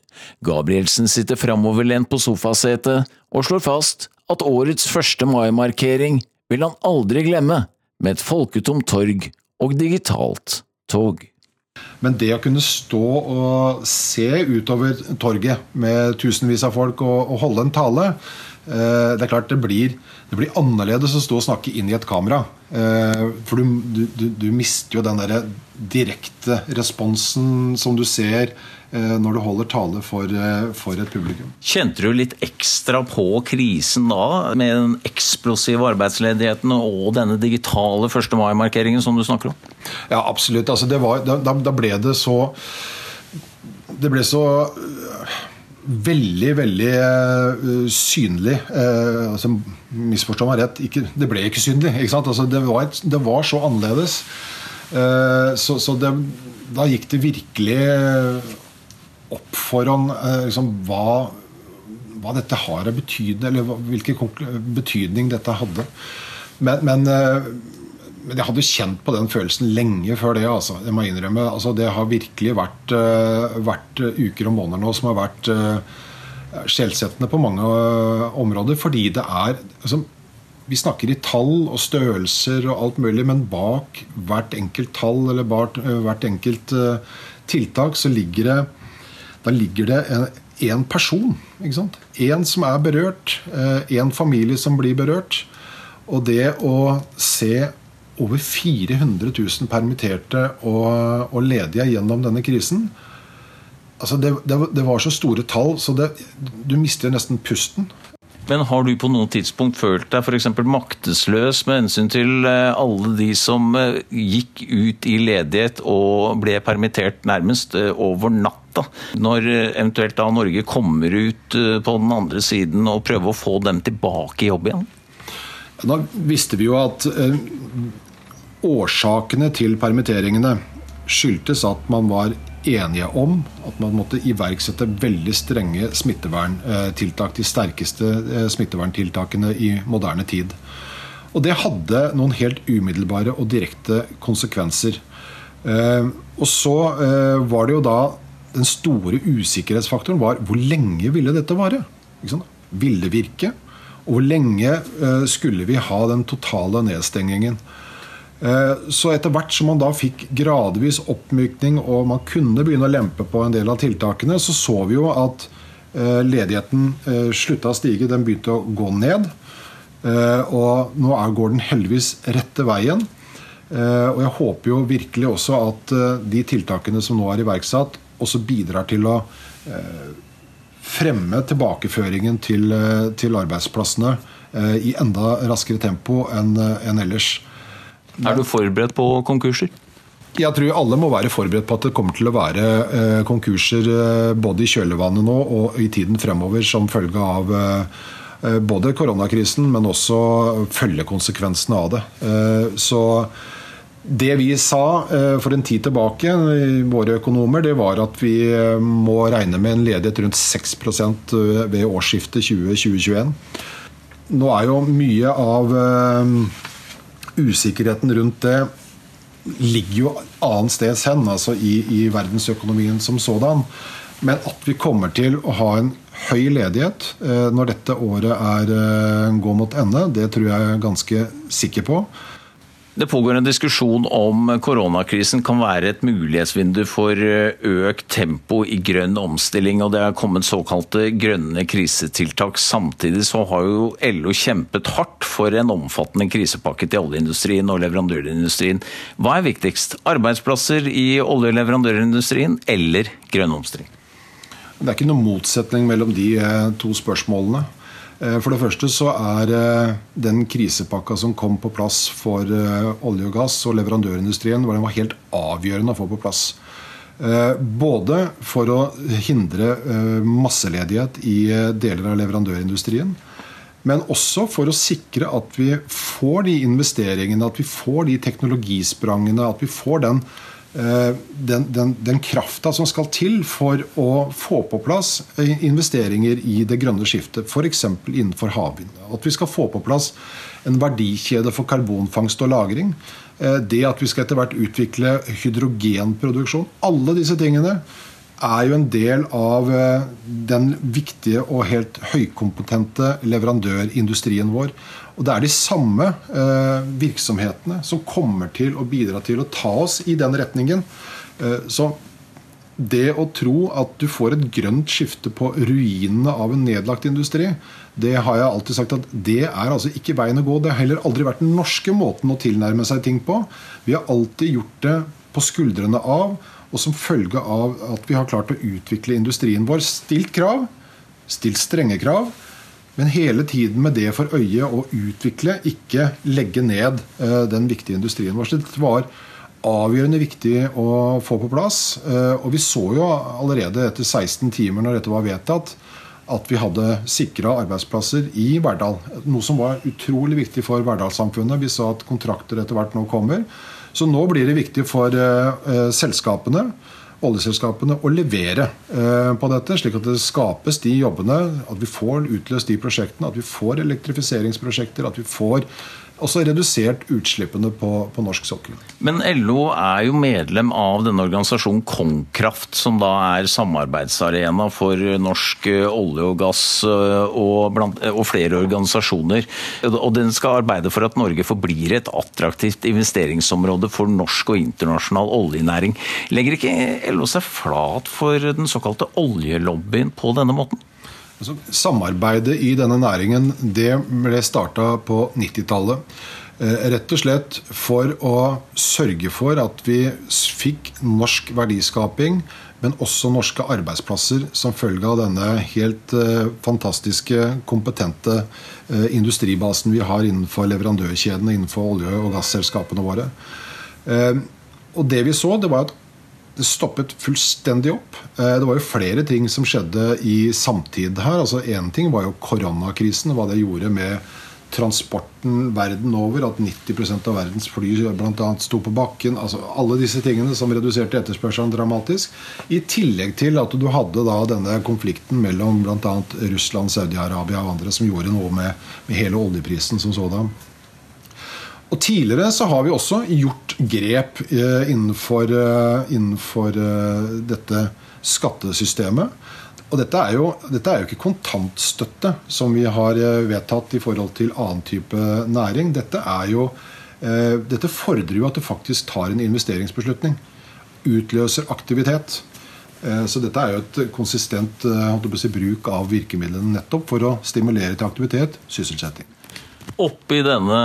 Gabrielsen sitter framoverlent på sofasetet og slår fast at årets første mai-markering vil han aldri glemme, med et folketomt torg og digitalt tog. Men det å kunne stå og se utover torget med tusenvis av folk og, og holde en tale eh, Det er klart det blir, det blir, annerledes å stå og snakke inn i et kamera. Eh, for du, du, du mister jo den der direkte responsen som du ser når du holder tale for, eh, for, et publikum. Kjente du litt ekstra på krisen da, med den eksplosive arbeidsledigheten og denne digitale 1. mai-markeringen som du snakker om? Ja, absolutt. Altså, var, da, da, ble det så Det ble så eh, veldig, veldig uh, synlig. Uh, altså, Misforstå meg rett, ikke, det ble ikke synlig. Ikke altså, det, var et, det, var så annerledes. Uh, så, så det, da gikk det virkelig opp foran eh, liksom, hva, hva, dette har av betydning, eller hvilken betydning dette hadde. Men, men, eh, men, jeg hadde kjent på den følelsen lenge før det. Altså. Jeg må innrømme, altså, Det har virkelig vært, eh, vært, uker og måneder nå som har vært skjellsettende på mange områder. Fordi det er altså, Vi snakker i tall og størrelser og alt mulig, men bak hvert enkelt tall eller hvert enkelt tiltak så ligger det da ligger det én person. Én som er berørt. Én eh, familie som blir berørt. Og det å se over 400 000 permitterte og, og ledige gjennom denne krisen altså det, det, det, var så store tall, så det, du mister nesten pusten. Men har du på noe tidspunkt følt deg f.eks. maktesløs med hensyn til eh, alle de som eh, gikk ut i ledighet og ble permittert nærmest over over natta? Når eventuelt da Norge kommer ut på den andre siden og prøver å få dem tilbake i jobb igjen? Da visste vi jo at årsakene til permitteringene skyldtes at man var enige om at man måtte iverksette veldig strenge smitteverntiltak. De sterkeste eh, smitteverntiltakene i moderne tid. Og det hadde noen helt umiddelbare og direkte konsekvenser. Eh, og så eh, var det jo da den store usikkerhetsfaktoren var hvor lenge ville dette vare? Ville virke? Og hvor lenge skulle vi ha den totale nedstengingen? Eh, så etter hvert som man da fikk gradvis oppmykning og man kunne begynne å lempe på en del av tiltakene, så så vi jo at eh, ledigheten eh, slutta å stige. Den begynte å gå ned. Og nå går den heldigvis rette veien. Og jeg håper jo virkelig også at de tiltakene som nå er iverksatt, også bidrar til å fremme tilbakeføringen til, til arbeidsplassene i enda raskere tempo enn ellers. Er du forberedt på konkurser? Jeg tror alle må være forberedt på at det kommer til å være eh, konkurser eh, både i kjølvannet nå og i tiden fremover som følge av eh, både koronakrisen, men også følgekonsekvensene av det. Så det vi sa for en tid tilbake, våre økonomer, det var at vi må regne med en ledighet rundt 6% ved årsskiftet 2020-2021. Nå er jo mye av usikkerheten rundt det ligger jo annensteds sted hen, altså i, i verdensøkonomien som sådan. Men at vi kommer til å ha en høy ledighet eh, når dette året er, eh, går mot ende, det tror jeg er ganske sikker på. Det pågår en diskusjon om koronakrisen kan være et mulighetsvindu for eh, økt tempo i grønn omstilling, og det er kommet såkalte grønne krisetiltak. Samtidig så har jo LO kjempet hardt for en omfattende krisepakke til oljeindustrien og leverandørindustrien. Hva er viktigst, arbeidsplasser i olje- og leverandørindustrien eller grønn omstilling? Det er ikke noen motsetning mellom de eh, to spørsmålene. Eh, for det første så er eh, den krisepakka som kom på plass for eh, olje og gass og leverandørindustrien, den var helt avgjørende å få på plass. Både for å hindre masseledighet i deler av leverandørindustrien, men også for å sikre at vi får de investeringene, at vi får de teknologisprangene, at vi får den den, den, den krafta som skal til for å få på plass investeringer i det grønne skiftet, f.eks. innenfor havvind. At vi skal få på plass en verdikjede for karbonfangst og -lagring. Eh, det at vi skal etter hvert utvikle hydrogenproduksjon. Alle disse tingene er jo en del av eh, den viktige og helt høykompetente leverandørindustrien vår. Og det er de samme eh, virksomhetene som kommer til å bidra til å ta oss i den retningen. Eh, så det å tro at du får et grønt skifte på ruinene av en nedlagt industri, det har jeg alltid sagt at det er altså ikke veien å gå. Det har heller aldri vært den norske måten å tilnærme seg ting på. Vi har alltid gjort det på skuldrene av, og som følge av at vi har klart å utvikle industrien vår. Stilt krav, stilt strenge krav, men hele tiden med det for øye å utvikle, ikke legge ned eh, den viktige industrien vår. Dette det var avgjørende viktig å få på plass. Eh, og vi så jo allerede etter 16 timer når dette var vedtatt, at vi hadde sikra arbeidsplasser i Verdal. Noe som var utrolig viktig for Verdalssamfunnet. Vi sa at kontrakter etter hvert nå kommer. Så nå blir det viktig for uh, selskapene oljeselskapene å levere eh, på dette, slik at det skapes de jobbene, at vi får utløst de prosjektene, at vi får elektrifiseringsprosjekter, at vi får også redusert utslippene på, på, norsk sokkel. Men LO er jo medlem av denne organisasjonen Kongkraft, som da er samarbeidsarena for norsk eh, olje og gass eh, og, blant, eh, og, flere organisasjoner. Og den skal arbeide for at Norge forblir et attraktivt investeringsområde for norsk og internasjonal oljenæring. Legger ikke LO seg flat for den såkalte oljelobbyen på denne måten? Altså, samarbeidet i denne næringen det ble starta på 90-tallet. Eh, rett og slett for å sørge for at vi fikk norsk verdiskaping, men også norske arbeidsplasser som følge av denne helt eh, fantastiske, kompetente eh, industribasen vi har innenfor leverandørkjedene, innenfor olje- og gasselskapene våre. Og det vi så, det var at det stoppet fullstendig opp. Eh, det var jo flere ting som skjedde i samtid her. altså Én ting var jo koronakrisen, hva det gjorde med transporten verden over. At 90% av verdens fly bl.a. sto på bakken. altså Alle disse tingene som reduserte etterspørselen dramatisk. I tillegg til at du hadde da denne konflikten mellom bl.a. Russland, Saudi-Arabia og andre som gjorde noe med, med hele oljeprisen som sådan. Og Tidligere så har vi også gjort grep eh, innenfor, eh, innenfor eh, dette skattesystemet. Og dette er, jo, dette er, jo, ikke kontantstøtte som vi har vedtatt i forhold til annen type næring. Dette, jo, dette fordrer jo at du faktisk tar en investeringsbeslutning. Utløser aktivitet. Så dette er jo et konsistent si, bruk av virkemidlene nettopp for å stimulere til aktivitet, sysselsetting. Oppi denne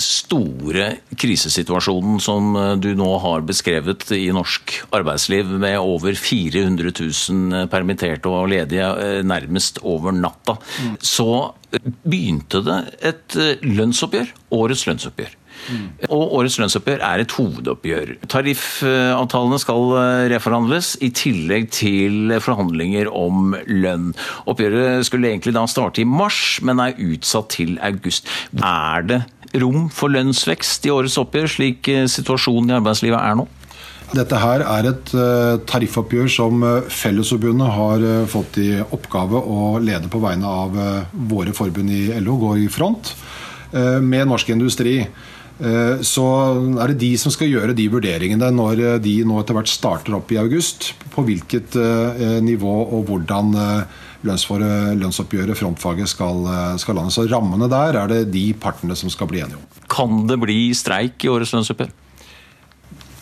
store krisesituasjonen som eh, du nå har beskrevet i norsk arbeidsliv, med over 400 000 permitterte og ledige eh, nærmest over natta, mm. så begynte det et eh, lønnsoppgjør. Årets lønnsoppgjør. Mm. Og årets lønnsoppgjør er et hovedoppgjør. Tariffavtalene skal reforhandles, i tillegg til forhandlinger om lønn. Oppgjøret skulle egentlig da starte i mars, men er utsatt til august. Er det rom for lønnsvekst i årets oppgjør, slik eh, situasjonen i arbeidslivet er nå? Dette her er et eh, tariffoppgjør som eh, Fellesforbundet har fått i oppgave å lede på vegne av våre forbund i LO, går i front med norsk industri. Så er det de som skal gjøre de vurderingene når de nå etter hvert starter opp i august. På hvilket nivå og hvordan lønnsoppgjøret, frontfaget, skal, skal lande. Så rammene der er det de partene som skal bli enige om. Kan det bli streik i årets lønnsoppgjør?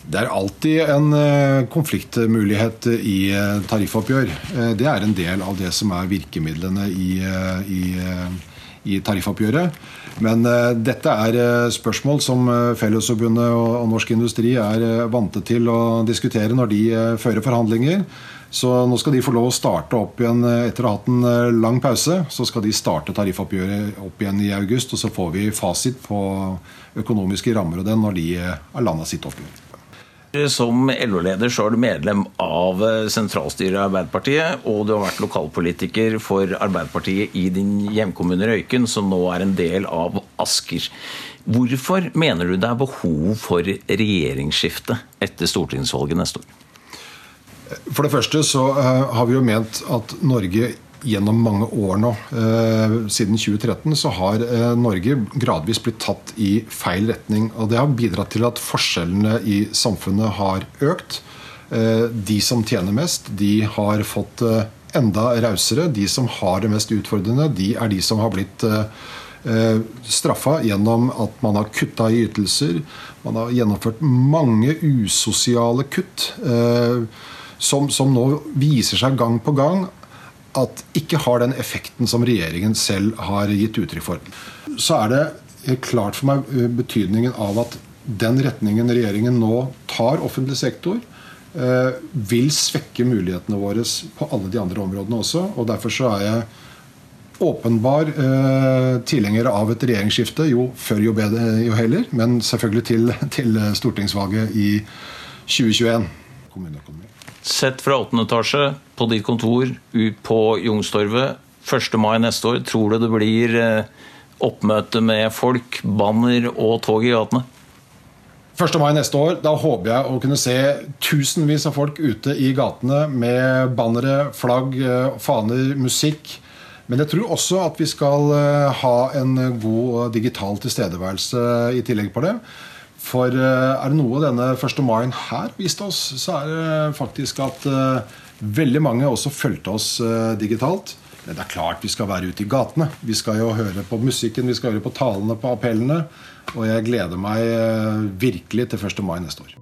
Det er alltid en eh, konfliktmulighet i eh, tariffoppgjør. Eh, det er en del av det som er virkemidlene i, i, i tariffoppgjøret. Men dette er spørsmål som Fellesforbundet og Norsk Industri er vante til å diskutere når de fører forhandlinger. Så nå skal de få lov å starte opp igjen etter å ha hatt en lang pause. Så skal de starte tariffoppgjøret opp igjen i august, og så får vi fasit på økonomiske rammer og den når de har landa sitt oppgjør. Som LO-leder så er du medlem av eh, sentralstyret i Arbeiderpartiet, og du har vært lokalpolitiker for Arbeiderpartiet i din hjemkommune Røyken, som nå er en del av Asker. Hvorfor mener du det er behov for regjeringsskifte etter stortingsvalget neste år? For det første så eh, har vi jo ment at Norge gjennom mange år nå. Eh, siden 2013 så har eh, Norge gradvis blitt tatt i feil retning. Og det har bidratt til at forskjellene i samfunnet har økt. De som tjener mest, de har fått enda rausere. De som har det mest utfordrende, de er de som har blitt straffa gjennom at man har kutta i ytelser. Man har gjennomført mange usosiale kutt. Som, som nå viser seg gang på gang at ikke har den effekten som regjeringen selv har gitt uttrykk for. Så er det klart for meg eh, betydningen av at den retningen regjeringen nå tar offentlig sektor, eh, vil svekke mulighetene våre på alle de andre områdene også. og Derfor så er jeg åpenbar eh, tilhenger av et regjeringsskifte. Jo før, jo bedre, jo heller. Men selvfølgelig til, til stortingsvalget i 2021. Kommuneøkonomi. Sett fra åttende etasje på ditt kontor på Youngstorget 1. mai neste år, tror du det blir eh, oppmøte med folk, banner og tog i gatene? 1. mai neste år, da håper jeg å kunne se tusenvis av folk ute i gatene med bannere, flagg, eh, faner, musikk. Men jeg tror også at vi skal eh, ha en god digital tilstedeværelse i tillegg på det. For eh, er det noe denne 1. mai her viste oss, så er det faktisk at eh, veldig mange også fulgte oss eh, digitalt. Men det er klart vi skal være ute i gatene. Vi skal jo høre på musikken, vi skal høre på talene, på appellene. Og jeg gleder meg virkelig til 1. mai neste år.